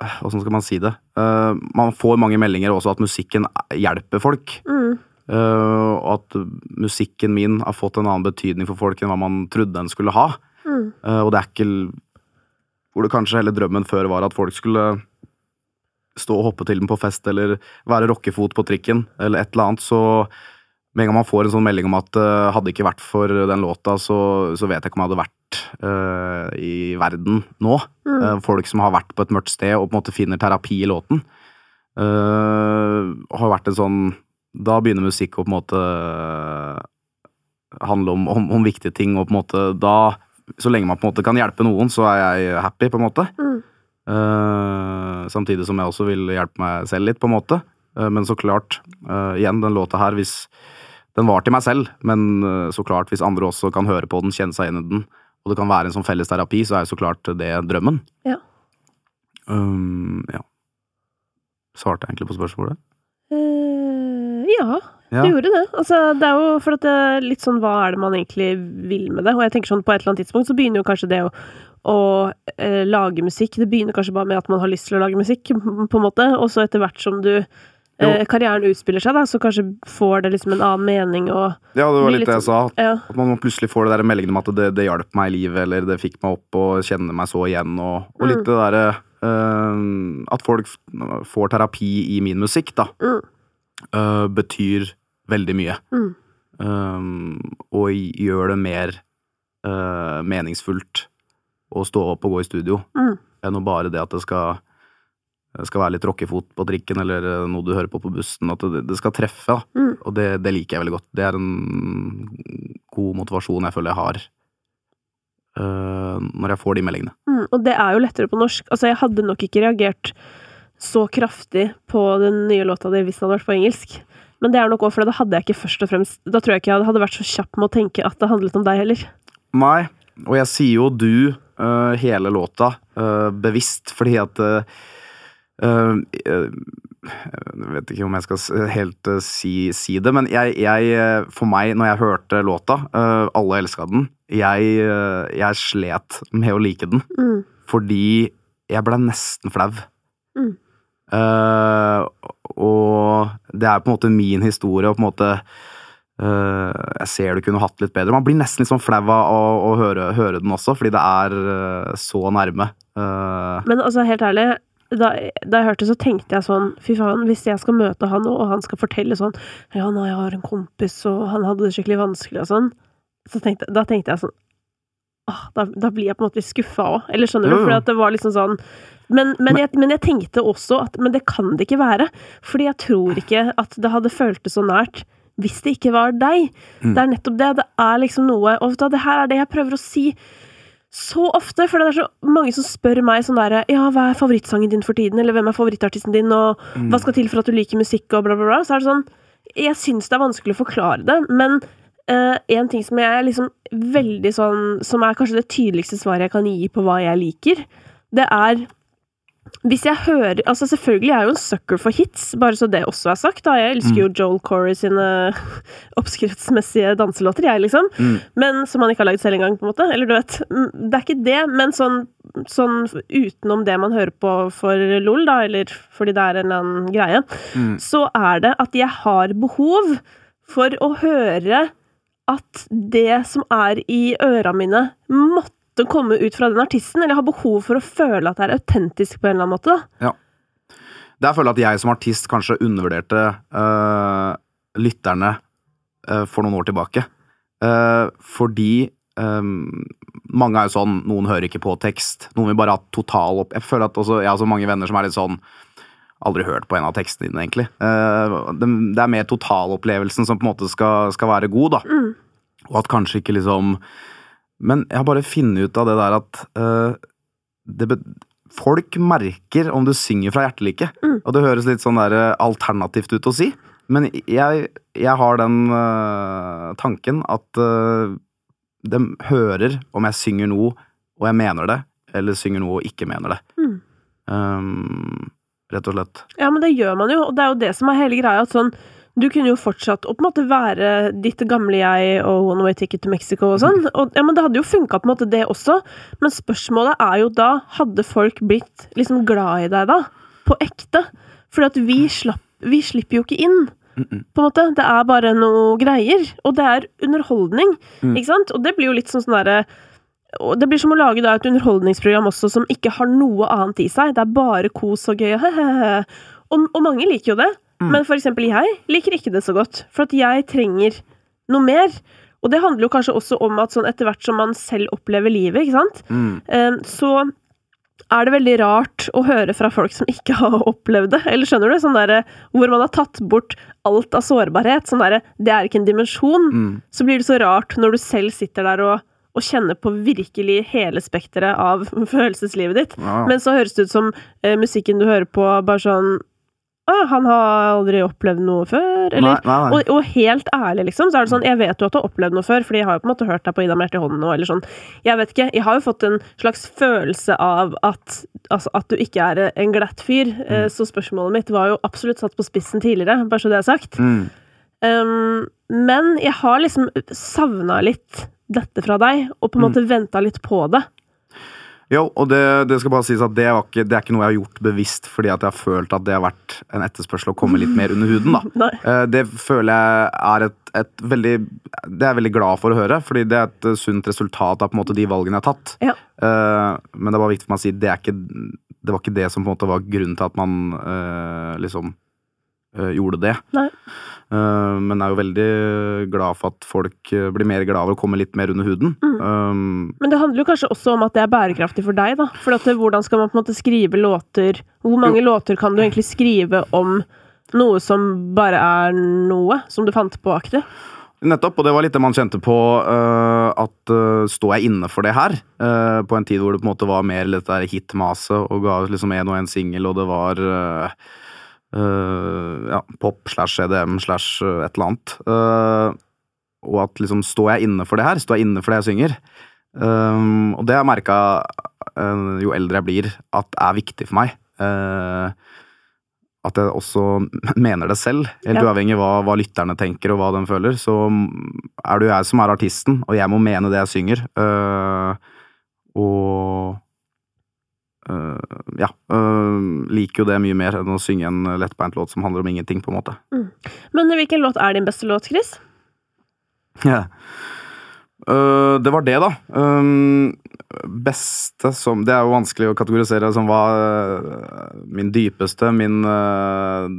Hvordan skal man si det? Øh, man får mange meldinger også at musikken hjelper folk. Mm. Øh, og at musikken min har fått en annen betydning for folk enn hva man trodde den skulle ha. Mm. Eh, og det er ikke Hvor det kanskje hele drømmen før var at folk skulle stå og hoppe til den på fest, eller være rockefot på trikken, eller et eller annet, så med en gang man får en sånn melding om at uh, hadde ikke vært for den låta, så, så vet jeg ikke om jeg hadde vært uh, i verden nå. Mm. Uh, folk som har vært på et mørkt sted og på en måte finner terapi i låten. eh, har vært en sånn Da begynner musikk å på en måte handle om, om, om viktige ting, og på en måte da Så lenge man på en måte kan hjelpe noen, så er jeg happy, på en måte. Mm. Uh, samtidig som jeg også vil hjelpe meg selv litt, på en måte. Uh, men så klart, uh, igjen, den låta her, hvis Den var til meg selv, men eh, så klart, hvis andre også kan høre på den, kjenne seg igjen i den, og det kan være en sånn felles terapi, så er jo så klart det drømmen. Ja. Um, ja. Svarte jeg egentlig på spørsmålet? Eh, ja, Ja. du gjorde det. Altså, det er jo for at det er litt sånn hva er det man egentlig vil med det? Og jeg tenker sånn på et eller annet tidspunkt så begynner jo kanskje det å, å eh, lage musikk Det begynner kanskje bare med at man har lyst til å lage musikk, på en måte, og så etter hvert som du eh, karrieren utspiller seg, da, så kanskje får det liksom en annen mening og Ja, det var litt det jeg sa. Ja. At man plutselig får det der meldingen om at det, det hjalp meg i livet, eller det fikk meg opp og kjenne meg så igjen, og, og litt Mm. det derre eh, At folk får terapi i min musikk, da, Mm. Eh, betyr veldig mye. Mm. Um, og gjør det mer uh, meningsfullt å stå opp og gå i studio Mm. enn å bare det at det skal skal være litt rockefot på trikken eller noe du hører på på bussen. At det, det skal treffe. Mm. Og det, det liker jeg veldig godt. Det er en god motivasjon jeg føler jeg har Uh, når jeg får de meldingene. Mm, og det er jo lettere på norsk. Altså, jeg hadde nok ikke reagert så kraftig på den nye låta di hvis den hadde vært på engelsk. Men det er nok òg fordi da hadde jeg ikke først og fremst Da tror jeg ikke jeg hadde vært så kjapp med å tenke at det handlet om deg heller. Nei, og jeg sier jo du uh, hele låta uh, bevisst, fordi at uh, Jeg vet ikke om jeg skal helt si, si det, men jeg, jeg For meg, når jeg hørte låta, alle elska den, jeg, jeg slet med å like den. Mm. Fordi jeg ble nesten flau. Mm. Eh, og det er på en måte min historie, og på en måte uh, Jeg ser du kunne hatt litt bedre. Man blir nesten litt sånn flau av å, å høre, høre den også, fordi det er uh, så nærme. Men altså, helt ærlig, da, da jeg hørte så tenkte jeg sånn Fy faen, hvis jeg skal møte han og han skal fortelle sånn Ja, nei, jeg har en kompis, og han hadde det skikkelig vanskelig og sånn, så tenkte, da tenkte jeg sånn Åh, da, da blir jeg på en måte skuffa òg. Eller skjønner du? For det var liksom sånn men, men, jeg, men jeg tenkte også at Men det kan det ikke være. Fordi jeg tror ikke at det hadde føltes så nært hvis det ikke var deg. Mm. Det er nettopp det. Det er liksom noe Og det her er det jeg prøver å si så ofte, for det er så mange som spør meg sånn derre Ja, hva er favorittsangen din for tiden? Eller hvem er favorittartisten din? Og hva skal til for at du liker musikk? Og bla, bla, bla. Så er det sånn Jeg syns det er vanskelig å forklare det, men eh, en ting som jeg er liksom veldig sånn Som er kanskje det tydeligste svaret jeg kan gi på hva jeg liker, det er hvis jeg hører Altså, selvfølgelig er jeg jo en sucker for hits, bare så det også er sagt. da. Jeg elsker jo Joel Corey sine oppskriftsmessige danselåter, jeg, liksom. Mm. Men Som han ikke har lagd selv engang, på en måte. Eller du vet. mm, Det er ikke det, men sånn, sånn utenom det man hører på for LOL, da, eller fordi det er en eller annen greie, Mm. så er det at jeg har behov for å høre at det som er i øra mine, måtte komme ut fra den artisten, eller jeg har behov for å føle at det er autentisk på en eller annen måte. da. Der føler jeg at jeg som artist kanskje undervurderte eh, lytterne eh, for noen år tilbake. Uh, fordi um, mange er jo sånn Noen hører ikke på tekst. Noen vil bare ha total opp... Jeg føler at også, jeg har så mange venner som er litt sånn Aldri hørt på en av tekstene dine, egentlig. Eh, det, er mer totalopplevelsen som på en måte skal, skal være god, da. Mm. Og at kanskje ikke liksom Men jeg har bare funnet ut av det der at uh, det be Folk merker om du synger fra hjertet eller ikke. Mm. Og det høres litt sånn der eh, alternativt ut å si, men jeg, jeg har den uh, tanken at uh, de hører om jeg synger noe og jeg mener det, eller synger noe og ikke mener det. Mm. Um, rett og slett. Ja, men det gjør man jo, og det er jo det som er hele greia. at sånn, Du kunne jo fortsatt å på en måte være ditt gamle jeg og One Way Ticket to Mexico og sånn. Og, ja, men Det hadde jo funka, på en måte, det også. Men spørsmålet er jo da Hadde folk blitt liksom glad i deg da? På ekte? Fordi at vi, slapp, vi slipper jo ikke inn. Mm -mm. På en måte, Det er bare noe greier. Og det er underholdning. Mm. Ikke sant? Og det blir jo litt sånn sånn derre og Det blir som å lage da et underholdningsprogram også som ikke har noe annet i seg. Det er bare kos og gøy. Og, og mange liker jo det. Mm. Men for eksempel jeg liker ikke det så godt. For at jeg trenger noe mer. Og det handler jo kanskje også om at sånn etter hvert som man selv opplever livet, ikke sant, Mm. eh, så er det veldig rart å høre fra folk som ikke har opplevd det. Eller skjønner du? Sånn der, hvor man har tatt bort alt av sårbarhet. Sånn derre Det er ikke en dimensjon. Mm. Så blir det så rart når du selv sitter der og, og kjenner på virkelig hele spekteret av følelseslivet ditt. Ja. Men så høres det ut som eh, musikken du hører på, bare sånn Å, han har aldri opplevd noe før, eller nei, nei, nei. og, og helt ærlig, liksom, så er det sånn Jeg vet jo at du har opplevd noe før, fordi jeg har jo på en måte hørt deg på Ida med hjertet i hånden nå, eller sånn. Jeg vet ikke. Jeg har jo fått en slags følelse av at, altså, at du ikke er en glatt fyr. Eh, Så spørsmålet mitt var jo absolutt satt på spissen tidligere, bare så det er sagt. Mm. Um, men jeg har liksom savna litt dette fra deg, og på en måte venta litt på det. Jo, og det, det skal bare sies at det, var ikke, det er ikke noe jeg har gjort bevisst fordi at jeg har følt at det har vært en etterspørsel å komme litt mer under huden. da. Eh, Det føler jeg er et, et veldig Det er jeg veldig glad for å høre, fordi det er et eh, sunt resultat av på en måte de valgene jeg har tatt. Ja. Eh, Men det er bare viktig for meg å si det, er ikke, det var ikke det som på en måte var grunnen til at man liksom gjorde det. Uh, Eh, men er jo veldig glad for at folk eh, blir mer glad av å komme litt mer under huden. Mm. Um, Men det handler jo kanskje også om at det er bærekraftig for deg, da. For at, hvordan skal man på en måte skrive låter Hvor mange låter kan du egentlig skrive om noe som bare er noe som du fant på aktig? Nettopp, og det var litt det man kjente på Uh, at uh, står jeg inne for det her? Uh, på en tid hvor det på en måte var mer litt der hitmaset og ga liksom en og en singel, og det var øh, ja, pop slash EDM slash øh, et eller annet. Øh, og at liksom står jeg inne for det her? Står jeg inne for det jeg synger? Og det har jeg merka jo eldre jeg blir, at er viktig for meg. At jeg også mener det selv, helt Ja. uavhengig av hva, hva lytterne tenker og hva de føler. Så er det jo jeg som er artisten, og jeg må mene det jeg synger. Og ja. øh, liker jo det mye mer enn å synge en lettbeint låt som handler om ingenting, på en måte. Men hvilken låt er din beste låt, Chris? Ja. Øh, det var det, da. Beste som Det er jo vanskelig å kategorisere som hva Min dypeste, min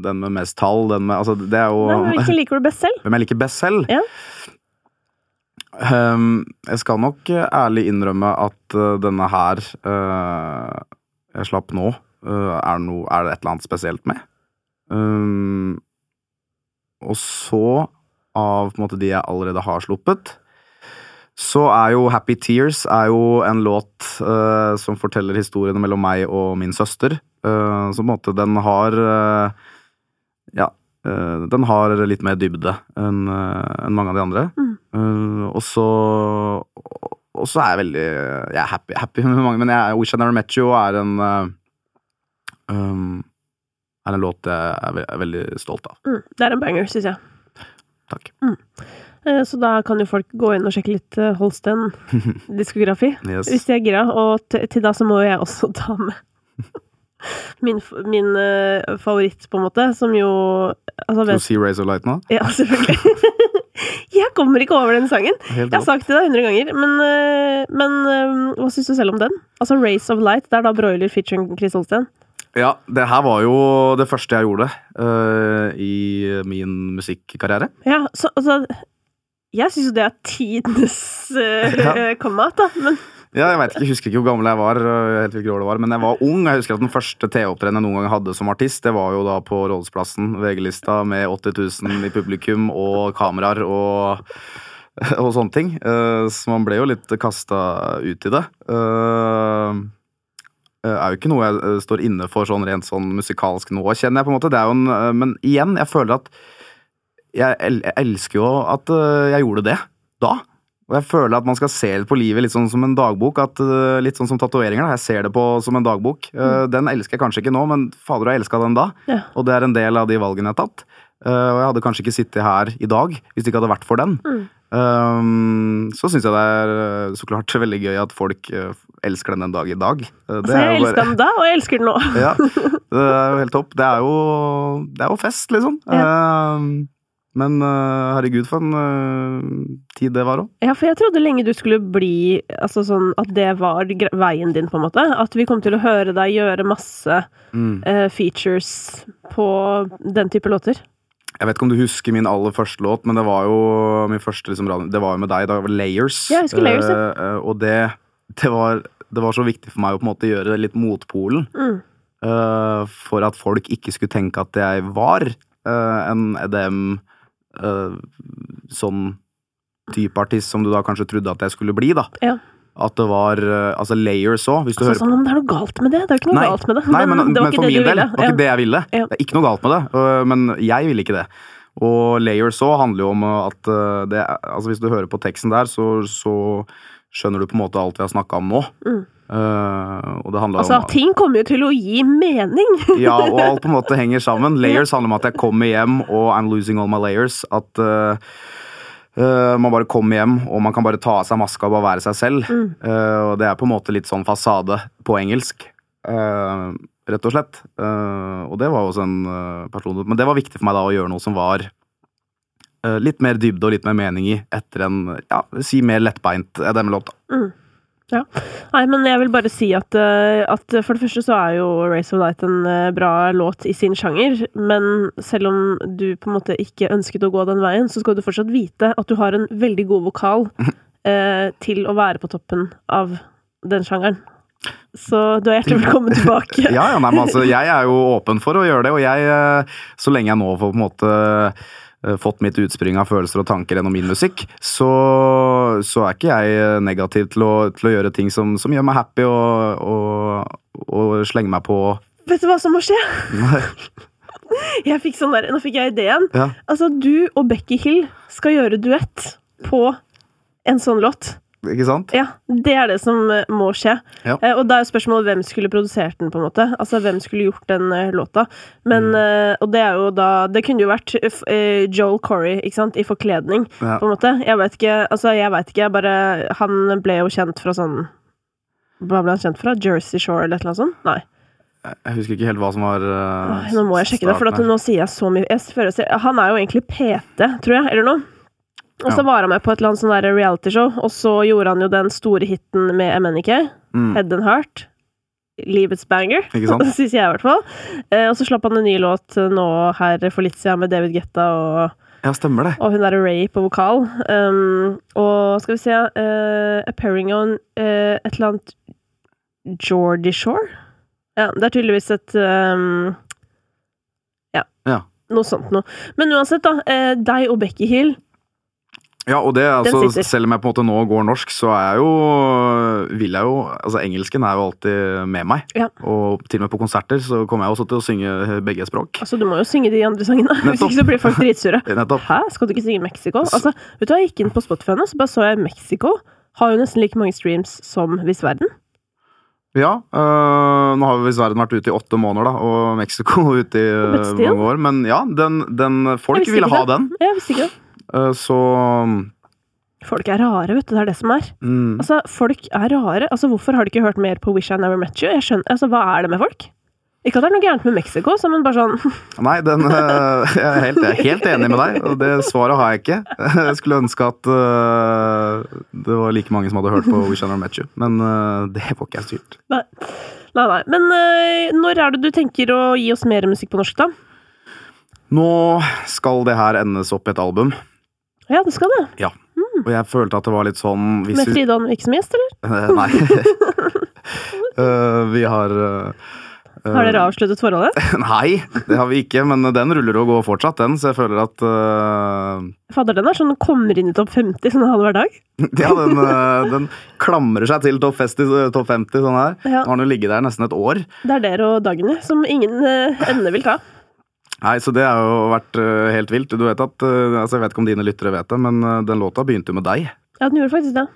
Den med mest tall, den med Altså, det er jo Nei, hvilken liker du best selv? Hvem jeg liker best selv? Ja. Um, jeg skal nok eh, ærlig innrømme at uh, denne her eh, jeg slapp nå, eh, er, no, er det et eller annet spesielt med. Um, og så, av på en måte de jeg allerede har sluppet, så er jo Happy Tears er jo en låt uh, som forteller historiene mellom meg og min søster. Uh, så på en måte den har uh, Ja, den har litt mer dybde enn enn mange av de andre. Mm. Og så Og så er jeg veldig Jeg er happy, happy med mange, men jeg, Wish I Never Met You er en eh, um, er en låt jeg er, ve er veldig stolt av. Mm, det er en banger, syns jeg. Takk. Eh, Så da kan jo folk gå inn og sjekke litt eh, Holsten-diskografi. Yes. Hvis de er gira. Og til da så må jeg også ta med min, min favoritt, på en måte, som jo altså, Skal vet, du si Razor of Light nå? Ja, selvfølgelig. jeg kommer ikke over den sangen. Jeg har sagt det da hundre ganger, men, eh, men eh, hva syns du selv om den? Altså Race of Light, det er da Broiler featuring Chris Holsten. Ja, det her var jo det første jeg gjorde uh, i min musikkarriere. Ja, så altså Jeg syns jo det er tidenes uh, Ja. comeout, da, men Ja, jeg vet ikke, jeg husker ikke hvor gammel jeg var, helt hvilket år det var, men jeg var ung. Jeg husker at den første TV-opptredenen jeg noen gang hadde som artist, det var jo da på Rådhusplassen, VG-lista, med 80 000 i publikum og kameraer og, og sånne ting. Eh, Så man ble jo litt kasta ut i det. Eh, eh, er jo ikke noe jeg står inne for sånn rent sånn musikalsk nå, kjenner jeg på en måte. Det er jo en, men igjen, jeg føler at jeg, el jeg elsker jo at jeg gjorde det da. Og jeg føler at man skal se på livet litt sånn som en dagbok. At, eh, litt sånn som tatoveringer. Jeg ser det på som en dagbok. Mm. Den elsker jeg kanskje ikke nå, men fader, jeg elska den da. Ja. Og det er en del av de valgene jeg har tatt. Eh, og jeg hadde kanskje ikke sittet her i dag hvis det ikke hadde vært for den. Mm. Um, så syns jeg det er eh, så klart veldig gøy at folk eh, elsker den en dag i dag. Eh, det Så er jeg elsker bare- den da, og jeg elsker den nå. ja, det er jo helt topp. Det er jo, det er jo fest, liksom. Um, men uh, herregud, for en uh, tid det var òg. Ja, for jeg trodde lenge du skulle bli Altså sånn at det var veien din, på en måte. At vi kom til å høre deg gjøre masse Mm. uh, features på den type låter. Jeg vet ikke om du husker min aller første låt, men det var jo min første liksom, radio- Det var jo med deg. da. Layers. Ja, jeg husker Layers, ja. Og det, det, var, det var så viktig for meg å på en måte gjøre det litt motpolen. Mm. for at folk ikke skulle tenke at jeg var en EDM eh, sånn type artist som du da kanskje trodde at jeg skulle bli, da. Ja. At det var uh, Altså Layers òg, hvis du Altså, hører sånn det er noe galt med det. Det er ikke noe Nei. galt med det. Nei, men, det men for det min del ville. var ikke det jeg ville. Ja. Det er ikke noe galt med det, uh, men jeg ville ikke det. Og Layers òg handler jo om at det Altså Hvis du hører på teksten der, så, så skjønner du på en måte alt vi har snakka om nå. Mm. Eh, og det Altså, om ting kommer jo til å gi mening! Ja, og alt på en måte henger sammen. Layers handler om at jeg kommer hjem, og I'm losing all my layers. At uh, uh, man bare kommer hjem, og man kan bare ta av seg maska og bare være seg selv. Mm. Og det er på en måte litt sånn fasade på engelsk. rett og slett. Og det var også en uh, person Men det var viktig for meg da å gjøre noe som var litt mer dybde og litt mer mening i, etter en ja, si mer lettbeint EDM-låt. da. Mm. Nei, men jeg vil bare si at, eh, at for det første så er jo Race of Light en eh, bra låt i sin sjanger, men selv om du på en måte ikke ønsket å gå den veien, så skal du fortsatt vite at du har en veldig god vokal eh, til å være på toppen av den sjangeren. Så du er hjertelig velkommen tilbake. Ja, ja, nei, men altså, jeg er jo åpen for å gjøre det, og jeg, eh, så lenge jeg nå får på en måte fått mitt utspring av følelser og tanker gjennom min musikk, så, så er ikke jeg eh, negativ til å, til å gjøre ting som, som gjør meg happy, og, og, og slenge meg på Vet du hva som må skje? Jeg fikk sånn der, Nå fikk jeg ideen. Ja. Altså, du og Becky Hill skal gjøre duett på en sånn låt. Ikke sant? Ja, det er det som eh, må skje. Ja. Eh, og da er spørsmålet hvem skulle produsert den, på en måte. Altså hvem skulle gjort den eh, låta. Men, Mm. eh, og det er jo da Det kunne jo vært Joel Corey, ikke sant, i forkledning, Ja. på en måte. Jeg vet ikke, altså jeg vet ikke, jeg bare Han ble jo kjent fra sånn Hva ble han kjent fra? Jersey Shore eller et eller annet sånt? Nei. Jeg husker ikke helt hva som var uh, Nå må jeg sjekke det, for at nå sier jeg så mye jeg føler, Han er jo egentlig PT, tror jeg, eller noe. Og så var han med på et eller annet sånn realityshow, og så gjorde han jo den store hiten med MNIK, Mm, Head and Heart. Livets banger, syns jeg i hvert fall. Eh, og så slapp han en ny låt eh, nå her for litt siden med David Getta og, Ja, stemmer det. og hun derre Ray på vokal. Um, og skal vi se uh, Appearing on uh, et eller annet Geordie Shore? Ja, det er tydeligvis et um, Ja. Ja. Noe sånt noe. Men uansett, da. Uh, deg og Becky Hill. Ja, og det, altså, selv om jeg på en måte nå går norsk, så er jeg jo Vil jeg jo Altså, engelsken er jo alltid med meg. Ja. Og til og med på konserter så kommer jeg også til å synge begge språk. Altså, du må jo synge de andre sangene. Hvis ikke så blir folk dritsure. Nettopp. Hæ, skal du ikke synge Mexico? Altså, vet du hva, Jeg gikk inn på Spotify nå, så bare så jeg Mexico. Har jo nesten like mange streams som Viss Verden. Ja. øh, nå har visst verden vært ute i åtte måneder, da, og Mexico ute i øh, mange år. Men ja, den, den Folk ville ha det. den, Jeg visste ikke det. Øh, så Folk er rare, vet du. Det er det som er. mm, Altså, folk er rare. Altså, Hvorfor har du ikke hørt mer på Wish I Never Met You? Jeg skjønner, altså, Hva er det med folk? Ikke at det er noe gærent med Mexico, så, men bare sånn Nei, den, øh, jeg, er helt, jeg er helt enig med deg, og det svaret har jeg ikke. Jeg skulle ønske at uh, det var like mange som hadde hørt på Wish I Never Met You, men uh, det får ikke jeg styrt. Nei, nei. nei. Men uh, når er det du tenker å gi oss mer musikk på norsk, da? Nå skal det her endes opp i et album, Ja, du skal det. Ja, og jeg følte at det var litt sånn hvis Med Frida Anvik som gjest, eller? Eh, Nei. uh, vi har uh, Har dere avsluttet forholdet? Nei, det har vi ikke, men den ruller og går fortsatt, den, så jeg føler at uh... Fader, den er sånn kommer inn i topp 50 sånn halvhver dag. Ja, den, uh, den klamrer seg til topp 50, topp 50 sånn her. Ja. Nå har den jo ligget der nesten et år. Det er dere og Dagny som ingen uh, ende vil ta. Nei, så det har jo vært eh, helt vilt. Du vet at, eh, altså Jeg vet ikke om dine lyttere vet det, men eh, den låta begynte jo med deg. Ja, den gjorde faktisk det.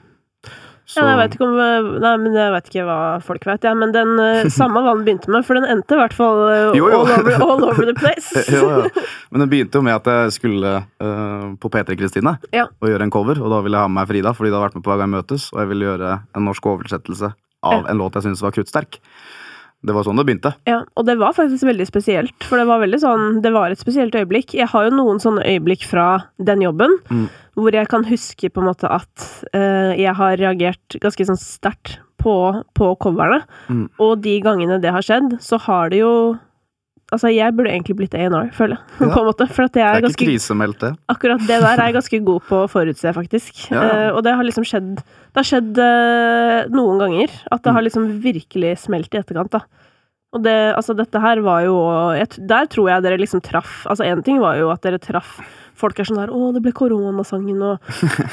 Så, Ja, jeg vet ikke om Nei, men jeg vet ikke hva folk vet, ja, men den Samme hva den begynte med, for den endte i hvert fall. All, over, all over the place. jo, jo. Men den begynte jo med at jeg skulle uh, på P3 Kristine Ja. og gjøre en cover. Og da ville jeg ha med meg Frida, fordi det hadde vært med på Hver gang møtes. Og jeg ville gjøre en norsk oversettelse av en låt jeg syntes var kruttsterk. Det var sånn det begynte. Ja, og det var faktisk veldig spesielt, for det var veldig sånn Det var et spesielt øyeblikk. Jeg har jo noen sånne øyeblikk fra den jobben Mm. hvor jeg kan huske på en måte at uh, jeg har reagert ganske sånn sterkt på, på coverne. Mm. Og de gangene det har skjedd, så har det jo Altså, jeg burde egentlig blitt A&R, føler jeg. Ja. på en måte, For at jeg Det er ganske, ikke krisemeldt, det. Akkurat det der er jeg ganske god på å forutse, faktisk. Ja. Eh, og det har liksom skjedd Det har skjedd uh, noen ganger at det Mm. har liksom virkelig smelt i etterkant, da. Og det, altså dette her var jo jeg, Der tror jeg dere liksom traff Altså én ting var jo at dere traff Folk er sånn der 'Å, det ble koronasangen', og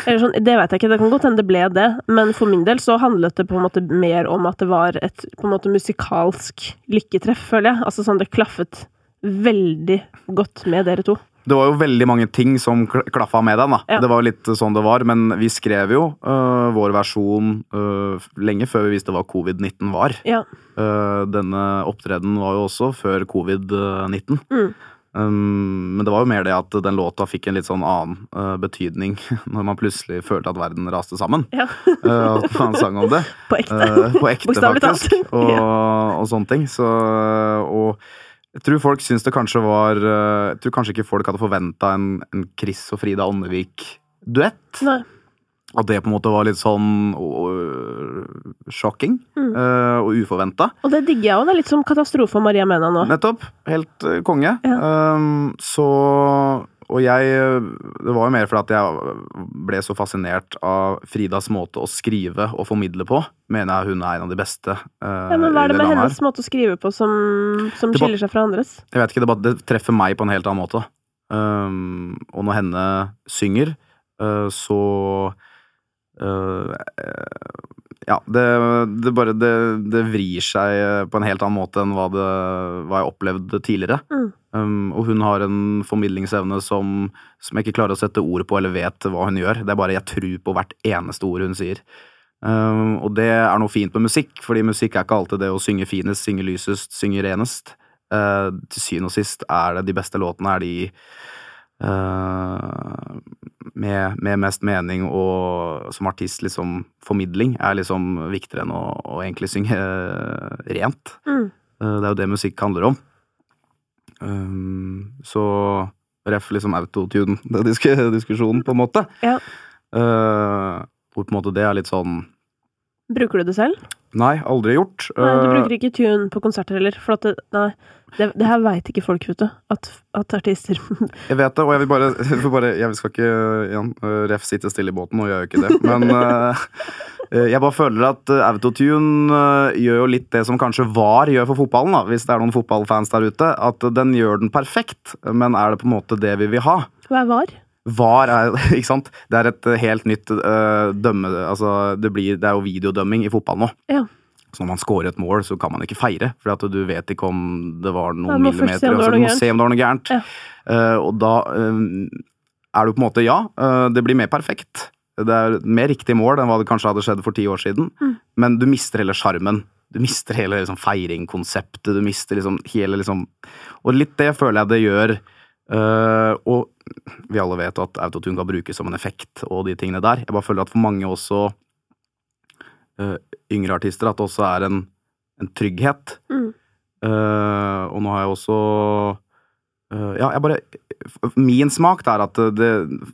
eller sånn, Det vet jeg ikke, det kan godt hende det ble det, men for min del så handlet det på en måte mer om at det var et på en måte musikalsk lykketreff, føler jeg. Altså sånn det klaffet veldig godt med dere to. Det var jo veldig mange ting som kl- klaffa med den. da. Ja. Det var jo litt sånn det var, men vi skrev jo uh, vår versjon uh, lenge før vi visste hva covid-19 var. Ja. Uh, denne opptredenen var jo også før covid-19. Mm. Um, men det var jo mer det at den låta fikk en litt sånn annen uh, betydning når man plutselig følte at verden raste sammen. Ja. uh, at man sang om det. På ekte. Uh, på ekte, faktisk. Og, og sånne ting. Så, og jeg tror folk syns det kanskje var Jeg tror kanskje ikke folk hadde forventa en, en Chris og Frida Åndevik-duett. Nei. At det på en måte var litt sånn shocking Mm. uh, og uforventa. Og det digger jeg òg. Det er litt som Katastrofe og Maria Mena nå. Nettopp. Helt uh, konge. Ja. Um, så Og jeg Det var jo mer fordi at jeg ble så fascinert av Fridas måte å skrive og formidle på. Mener jeg hun er en av de beste uh, Ja, men hva er det med hennes her. måte å skrive på som, som skiller seg fra andres? Jeg vet ikke, det, bare, det treffer meg på en helt annen måte. Um, og når henne synger, så uh, Ja, det, det bare det, det vrir seg på en helt annen måte enn hva, det, hva jeg opplevde tidligere. Mm. Um, og hun har en formidlingsevne som, som jeg ikke klarer å sette ord på eller vet hva hun gjør. Det er bare jeg tror på hvert eneste ord hun sier. Um, og det er noe fint med musikk, fordi musikk er ikke alltid det å synge finest, synge lysest, synge renest. Uh, til syvende og sist er det de beste låtene er de med, med mest mening og som artist liksom formidling er liksom viktigere enn å, å egentlig synge uh, rent. Mm. Uh, det er jo det musikk handler om. Um, så ref liksom autotune, det disk diskusjonen, på en måte. Ja. Uh, hvor på en måte det er litt sånn Bruker du det selv? Nei, aldri gjort. Nei, du Uh, bruker ikke tune på konserter heller. For det, nei, det, det her veit ikke folk, vet du. At, at artister Jeg vet det, og jeg vil bare Jeg, vil bare, jeg skal ikke igjen, uh, ref sitte stille i båten, og gjør jo ikke det. Men uh, jeg bare føler at autotune gjør jo litt det som kanskje VAR gjør for fotballen, da, hvis det er noen fotballfans der ute. At den gjør den perfekt, men er det på en måte det vi vil ha? Hva er var? VAR er, ikke sant? Det er et helt nytt uh, dømme... Altså, det, blir, det er jo videodømming i fotball nå. Ja. Så når man scorer et mål, så kan man ikke feire, for du vet ikke om det var noen ja, må se millimeter. om det var altså, noe må se om det var noe gærent. Ja. Uh, og da eh, er du på en måte Ja, uh, det blir mer perfekt. Det er mer riktig mål enn hva det kanskje hadde skjedd for ti år siden, Mm. men du mister hele sjarmen. Du mister hele liksom, feiringkonseptet, du mister liksom hele liksom Og litt det føler jeg det gjør. Uh, og vi alle vet at autotune kan brukes som en effekt og de tingene der. Jeg bare føler at for mange også uh, yngre artister at det også er en, en trygghet. Mm. Uh, og nå har jeg også uh, Ja, jeg bare Min smak er at det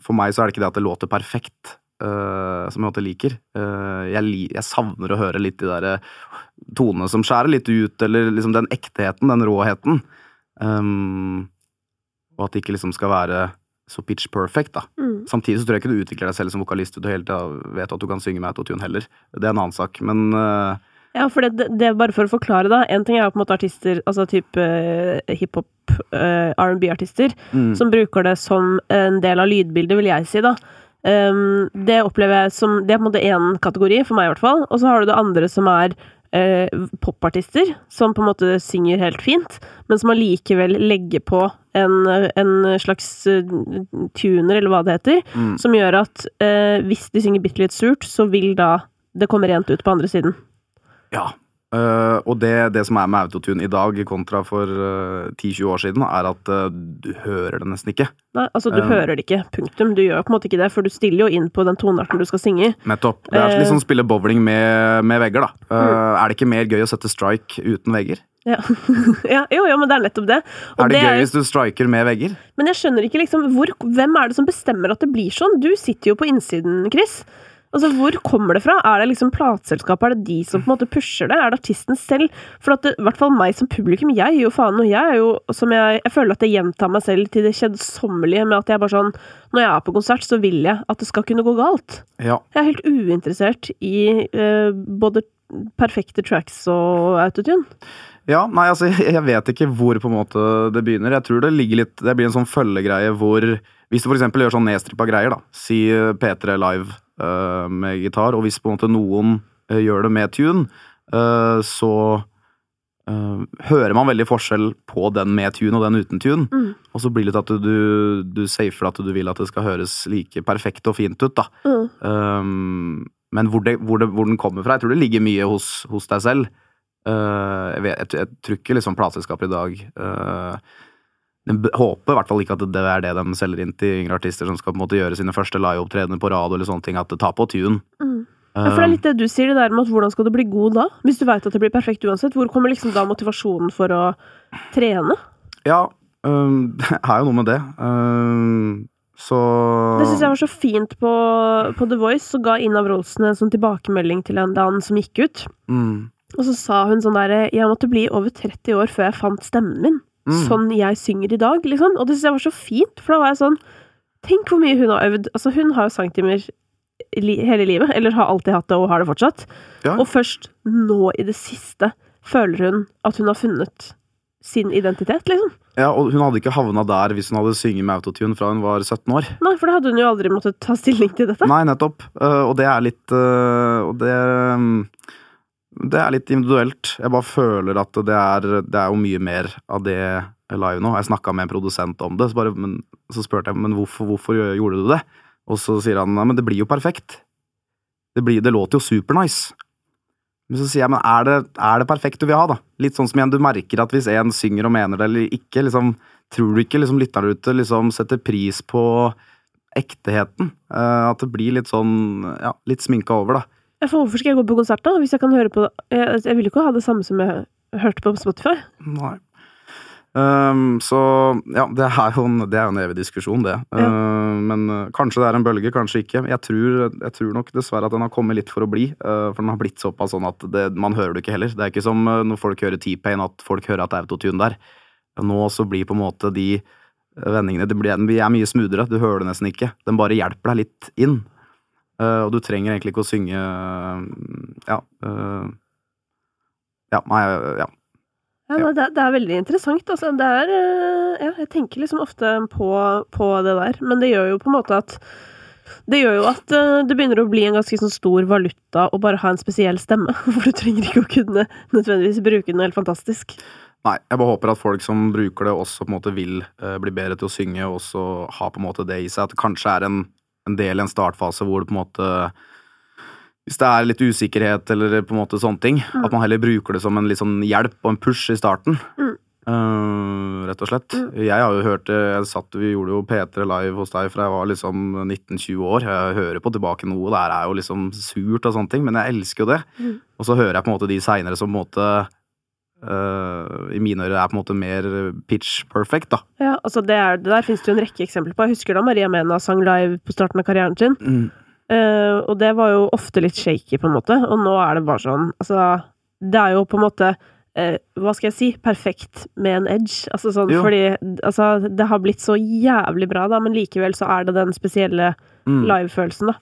For meg så er det ikke det at det låter perfekt, som jeg alltid liker. Jeg, jeg savner å høre litt de der tonene som skjærer litt ut, eller liksom den ektheten, den råheten. Um, og at det ikke liksom skal være så pitch perfect, da. Mm. Samtidig så tror jeg ikke du utvikler deg selv som vokalist du hele tida vet at du kan synge med autotune heller. Det er en annen sak, men uh... Ja, for det, det, er bare for å forklare, da. En ting er jo på en måte artister, altså type uh, hiphop, uh, R&B-artister, mm, som bruker det som en del av lydbildet, vil jeg si, da. Um, det opplever jeg som Det er på en måte én kategori, for meg i hvert fall. Og så har du det andre som er eh, popartister, som på en måte synger helt fint, men som allikevel legger på en, en slags eh, tuner, eller hva det heter, mm. som gjør at eh, hvis de synger bitte litt surt, så vil da det komme rent ut på andre siden. Ja. Uh, og det, det som er med autotune i dag, kontra for uh, 10-20 år siden, er at uh, du hører det nesten ikke. Nei, altså Du hører det ikke, punktum. Du gjør på en måte ikke det, for du stiller jo inn på den tonearten du skal synge i. Nettopp. Det er Eh. litt sånn spille bowling med, med vegger, da. Mm. Er det ikke mer gøy å sette strike uten vegger? Ja. ja, jo, jo, men det er nettopp det. Og er det, det gøy hvis du striker med vegger? Men jeg skjønner ikke liksom hvor, Hvem er det som bestemmer at det blir sånn? Du sitter jo på innsiden, Chris. Altså, Hvor kommer det fra? Er det liksom plateselskapet? Er det de som på en måte pusher det? Er det artisten selv? For at det, i hvert fall meg som publikum, jeg jo faen. Og jeg er jo, som jeg, jeg føler at jeg gjentar meg selv til det kjedsommelige med at jeg bare sånn Når jeg er på konsert, så vil jeg at det skal kunne gå galt. Ja. Jeg er helt uinteressert i uh, både perfekte tracks og autotune. Ja, nei, altså, jeg vet ikke hvor på en måte det begynner. Jeg tror det ligger litt Det blir en sånn følgegreie hvor Hvis du eksempel gjør sånn nedstrippa greier, da. Si eh, P3 Live uh, med gitar, og hvis på en måte noen uh, gjør det med tune, uh, så hører man veldig forskjell på den med tune og den uten tune. Mm. Og så blir det litt at du, du safer at du vil at det skal høres like perfekt og fint ut, da. Mm. Um, men hvor, det, hvor, det, hvor den kommer fra Jeg tror det ligger mye hos, hos deg selv. Uh, jeg, vet, jeg, jeg tror ikke liksom plateselskaper i dag jeg håper i hvert fall ikke at det er det de selger inn til yngre artister som skal på en måte gjøre sine første liveopptredener på radio, eller sånne ting, at det tar på tune. Mm. Ja, for det er litt det du sier, det der med at hvordan skal du bli god da? Hvis du veit at det blir perfekt uansett, hvor kommer liksom da motivasjonen for å trene? Ja, um, det er jo noe med det. Um, Så Det syns jeg var så fint på, på The Voice, så ga Ina Wroldsen en sånn tilbakemelding til en han som gikk ut. mm, Og så sa hun sånn derre Jeg måtte bli over 30 år før jeg fant stemmen min. mm, Sånn jeg synger i dag, liksom. Og det syns jeg var så fint, for da var jeg sånn Tenk hvor mye hun har øvd. Altså, hun har jo sangtimer hele livet, eller har alltid hatt det og har det fortsatt. Ja. Og først nå i det siste føler hun at hun har funnet sin identitet, liksom. ja, og hun hadde ikke havna der hvis hun hadde synget med autotune fra hun var 17 år. Nei, for da hadde hun jo aldri måttet ta stilling til dette. Nei, nettopp. Eh, og det er litt eh, Og det mm, Det er litt individuelt. Jeg bare føler at det er, det er jo mye mer av det live nå. Jeg snakka med en produsent om det, så, bare, men, så spurte jeg men hvorfor, hvorfor gjorde du det. Og så sier han men det blir jo perfekt. Det, blir, det låter jo supernice. Men så sier jeg men er det, er det perfekt du vil ha, da? Litt sånn som igjen, du merker at hvis en synger og mener det eller ikke, liksom Tror du ikke liksom lytterne ute liksom setter pris på ekteheten? Uh, at det blir litt sånn ja, litt sminka over, da. Ja, For hvorfor skal jeg gå på konsert, da? Hvis jeg kan høre på Jeg, jeg vil jo ikke ha det samme som jeg hørte på Spotify. Nei. Um, så ja, det er jo en, det er jo en evig diskusjon, det. Ehm, men uh, kanskje det er en bølge, kanskje ikke. Jeg tror, jeg tror nok dessverre at den har kommet litt for å bli. Uh, for den har blitt såpass sånn at det, man hører det ikke heller. Det er ikke som eh, når folk hører T-Pain, at folk hører at det er autotune der. Nå så blir på en måte de vendingene det blir, De er mye smoothere. Du hører det nesten ikke. Den bare hjelper deg litt inn. Eh, og du trenger egentlig ikke å synge eh, Ja. eh, ja, nei, ja. Ja, det, det er veldig interessant. Altså. Det er Ja, jeg tenker liksom ofte på, på det der, men det gjør jo på en måte at det gjør jo at det begynner å bli en ganske sånn stor valuta å bare ha en spesiell stemme. For du trenger ikke å kunne nødvendigvis bruke den helt fantastisk. Nei, jeg bare håper at folk som bruker det, også på en måte vil bli bedre til å synge, og også ha på en måte det i seg. At det kanskje er en, en del i en startfase hvor det på en måte Hvis det er litt usikkerhet eller på en måte sånne ting, at man heller bruker det som en litt sånn hjelp og en push i starten. Mm. Uh, rett og slett. Jeg har jo hørt det Jeg satt, Vi gjorde jo P3 live hos deg fra jeg var liksom 19-20 år. Jeg hører på tilbake noe, det her er jo liksom surt og sånne ting, men jeg elsker jo det. Mm. Og så hører jeg på en måte de seinere som på en måte eh, i mine ører er på en måte mer pitch perfect, da. Ja, altså det, er, det der finnes det jo en rekke eksempler på. Jeg husker da Maria Mena sang live på starten av karrieren sin. Eh, og det var jo ofte litt shaky, på en måte. Og nå er det bare sånn Altså, det er jo på en måte uh, Hva skal jeg si? Perfekt med en edge. Altså sånn Jo. fordi Altså, det har blitt så jævlig bra, da, men likevel så er det den spesielle Mm. live-følelsen, da.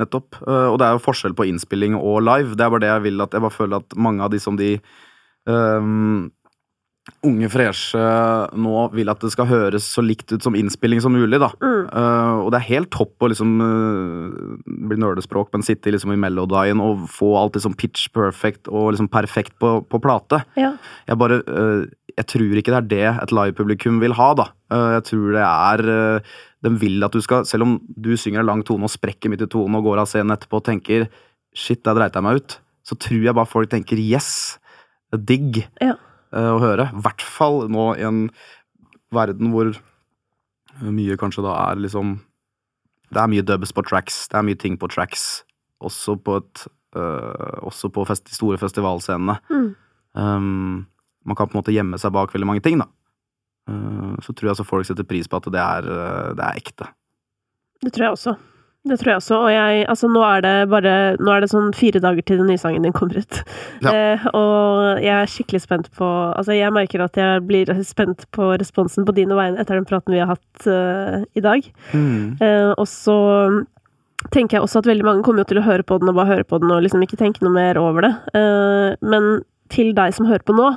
Nettopp. Og det er jo forskjell på innspilling og live. Det er bare det jeg vil at Jeg bare føler at mange av de som de ehm, unge freshe nå vil at det skal høres så likt ut som innspilling som mulig, da. Mm. Uh, og det er helt topp å liksom uh, bli nerdespråk, men sitte liksom i melodien og få alt liksom pitch perfect og liksom perfekt på, på plate. Ja. Jeg bare uh, Jeg tror ikke det er det et livepublikum vil ha, da. Eh, jeg tror det er De vil at du skal Selv om du synger en lang tone og sprekker midt i tonen og går av scenen etterpå og tenker Shit, der dreit jeg meg ut. Så tror jeg bare folk tenker yes. Digg Ja. eh, å høre. I hvert fall nå i en verden hvor mye kanskje da er liksom Det er mye dubs på tracks, det er mye ting på tracks. Også på et øh, Også på fest, de store festivalscenene. Mm. Um, man kan på en måte gjemme seg bak veldig mange ting, da. Uh, så tror jeg altså folk setter pris på at det er, det er ekte. Det tror jeg også. Det tror jeg også, og jeg Altså, nå er det bare Nå er det sånn fire dager til den nye sangen din kommer ut. Ja. Eh, og jeg er skikkelig spent på Altså, jeg merker at jeg blir spent på responsen på dine vegne etter den praten vi har hatt eh, i dag. Eh, og så tenker jeg også at veldig mange kommer jo til å høre på den og bare høre på den og liksom ikke tenke noe mer over det. Eh, men til deg som hører på nå,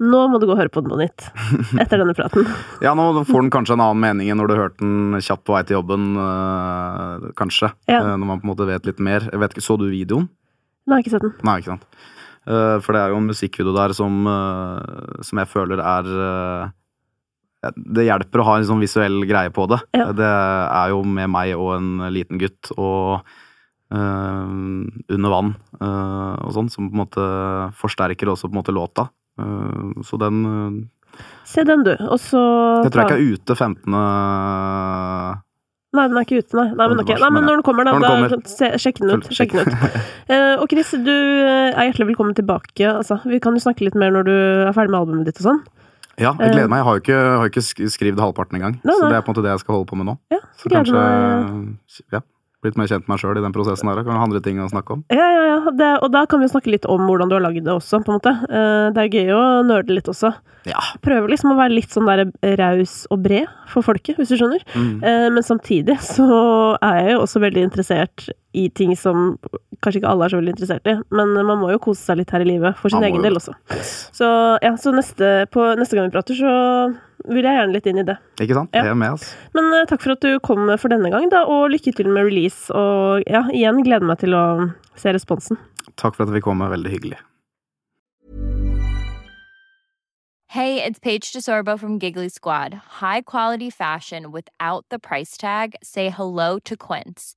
nå må du gå og høre på den på nytt. Etter denne praten. Ja, nå får den kanskje en annen mening enn når du hørte den kjapt på vei til jobben, Øh, kanskje. Ja. Uh, når man på en måte vet litt mer. Jeg vet ikke, Så du videoen? Nei, ikke sett den. Nei, ikke sant. Uh, for det er jo en musikkvideo der som, uh, som jeg føler er uh, Det hjelper å ha en sånn visuell greie på det. Ja. Det er jo med meg og en liten gutt og under vann og sånn, som på en måte forsterker også på en måte låta. Uh, så den uh, Se den, du. Og så Jeg tror jeg ikke er ute 15. Nei, den er ikke ute, nei. Nei, men, ok. nei, men når den kommer, da. Da sjekk den ut. Sjekk den ut. Eh, og Chris, du er hjertelig velkommen tilbake. Altså, vi kan jo snakke litt mer når du er ferdig med albumet ditt og sånn. Ja, jeg gleder meg. Jeg har jo ikke, har ikke skrevet halvparten engang. Nei, Så det er på en måte det jeg skal holde på med nå. Ja, Så kanskje ja, blitt mer kjent med meg sjøl i den prosessen her. Kan ha andre ting å snakke om. Ja, ja, ja. Det, og da kan vi snakke litt om hvordan du har lagd det også, på en måte. Eh, Det er gøy å nerde litt også. Ja. Prøver liksom å være litt sånn der raus og bred for folket, hvis du skjønner. Mm. Eh, Men samtidig så er jeg jo også veldig interessert i ting som kanskje ikke alle er så veldig interessert i, men man må jo kose seg litt her i livet, for sin egen jo del også. Så ja, så neste, på, neste gang vi prater, så vil jeg gjerne litt inn i det. Ikke sant? Ja. Jeg er med, altså. Men uh, takk for at du kom for denne gang, da, og lykke til med release. Og ja, igjen gleder meg til å se responsen. Takk for at vi kom. Veldig hyggelig. Hey, it's Paige DeSorbo from Giggly Squad. High quality fashion without the price tag. Say hello to Quince.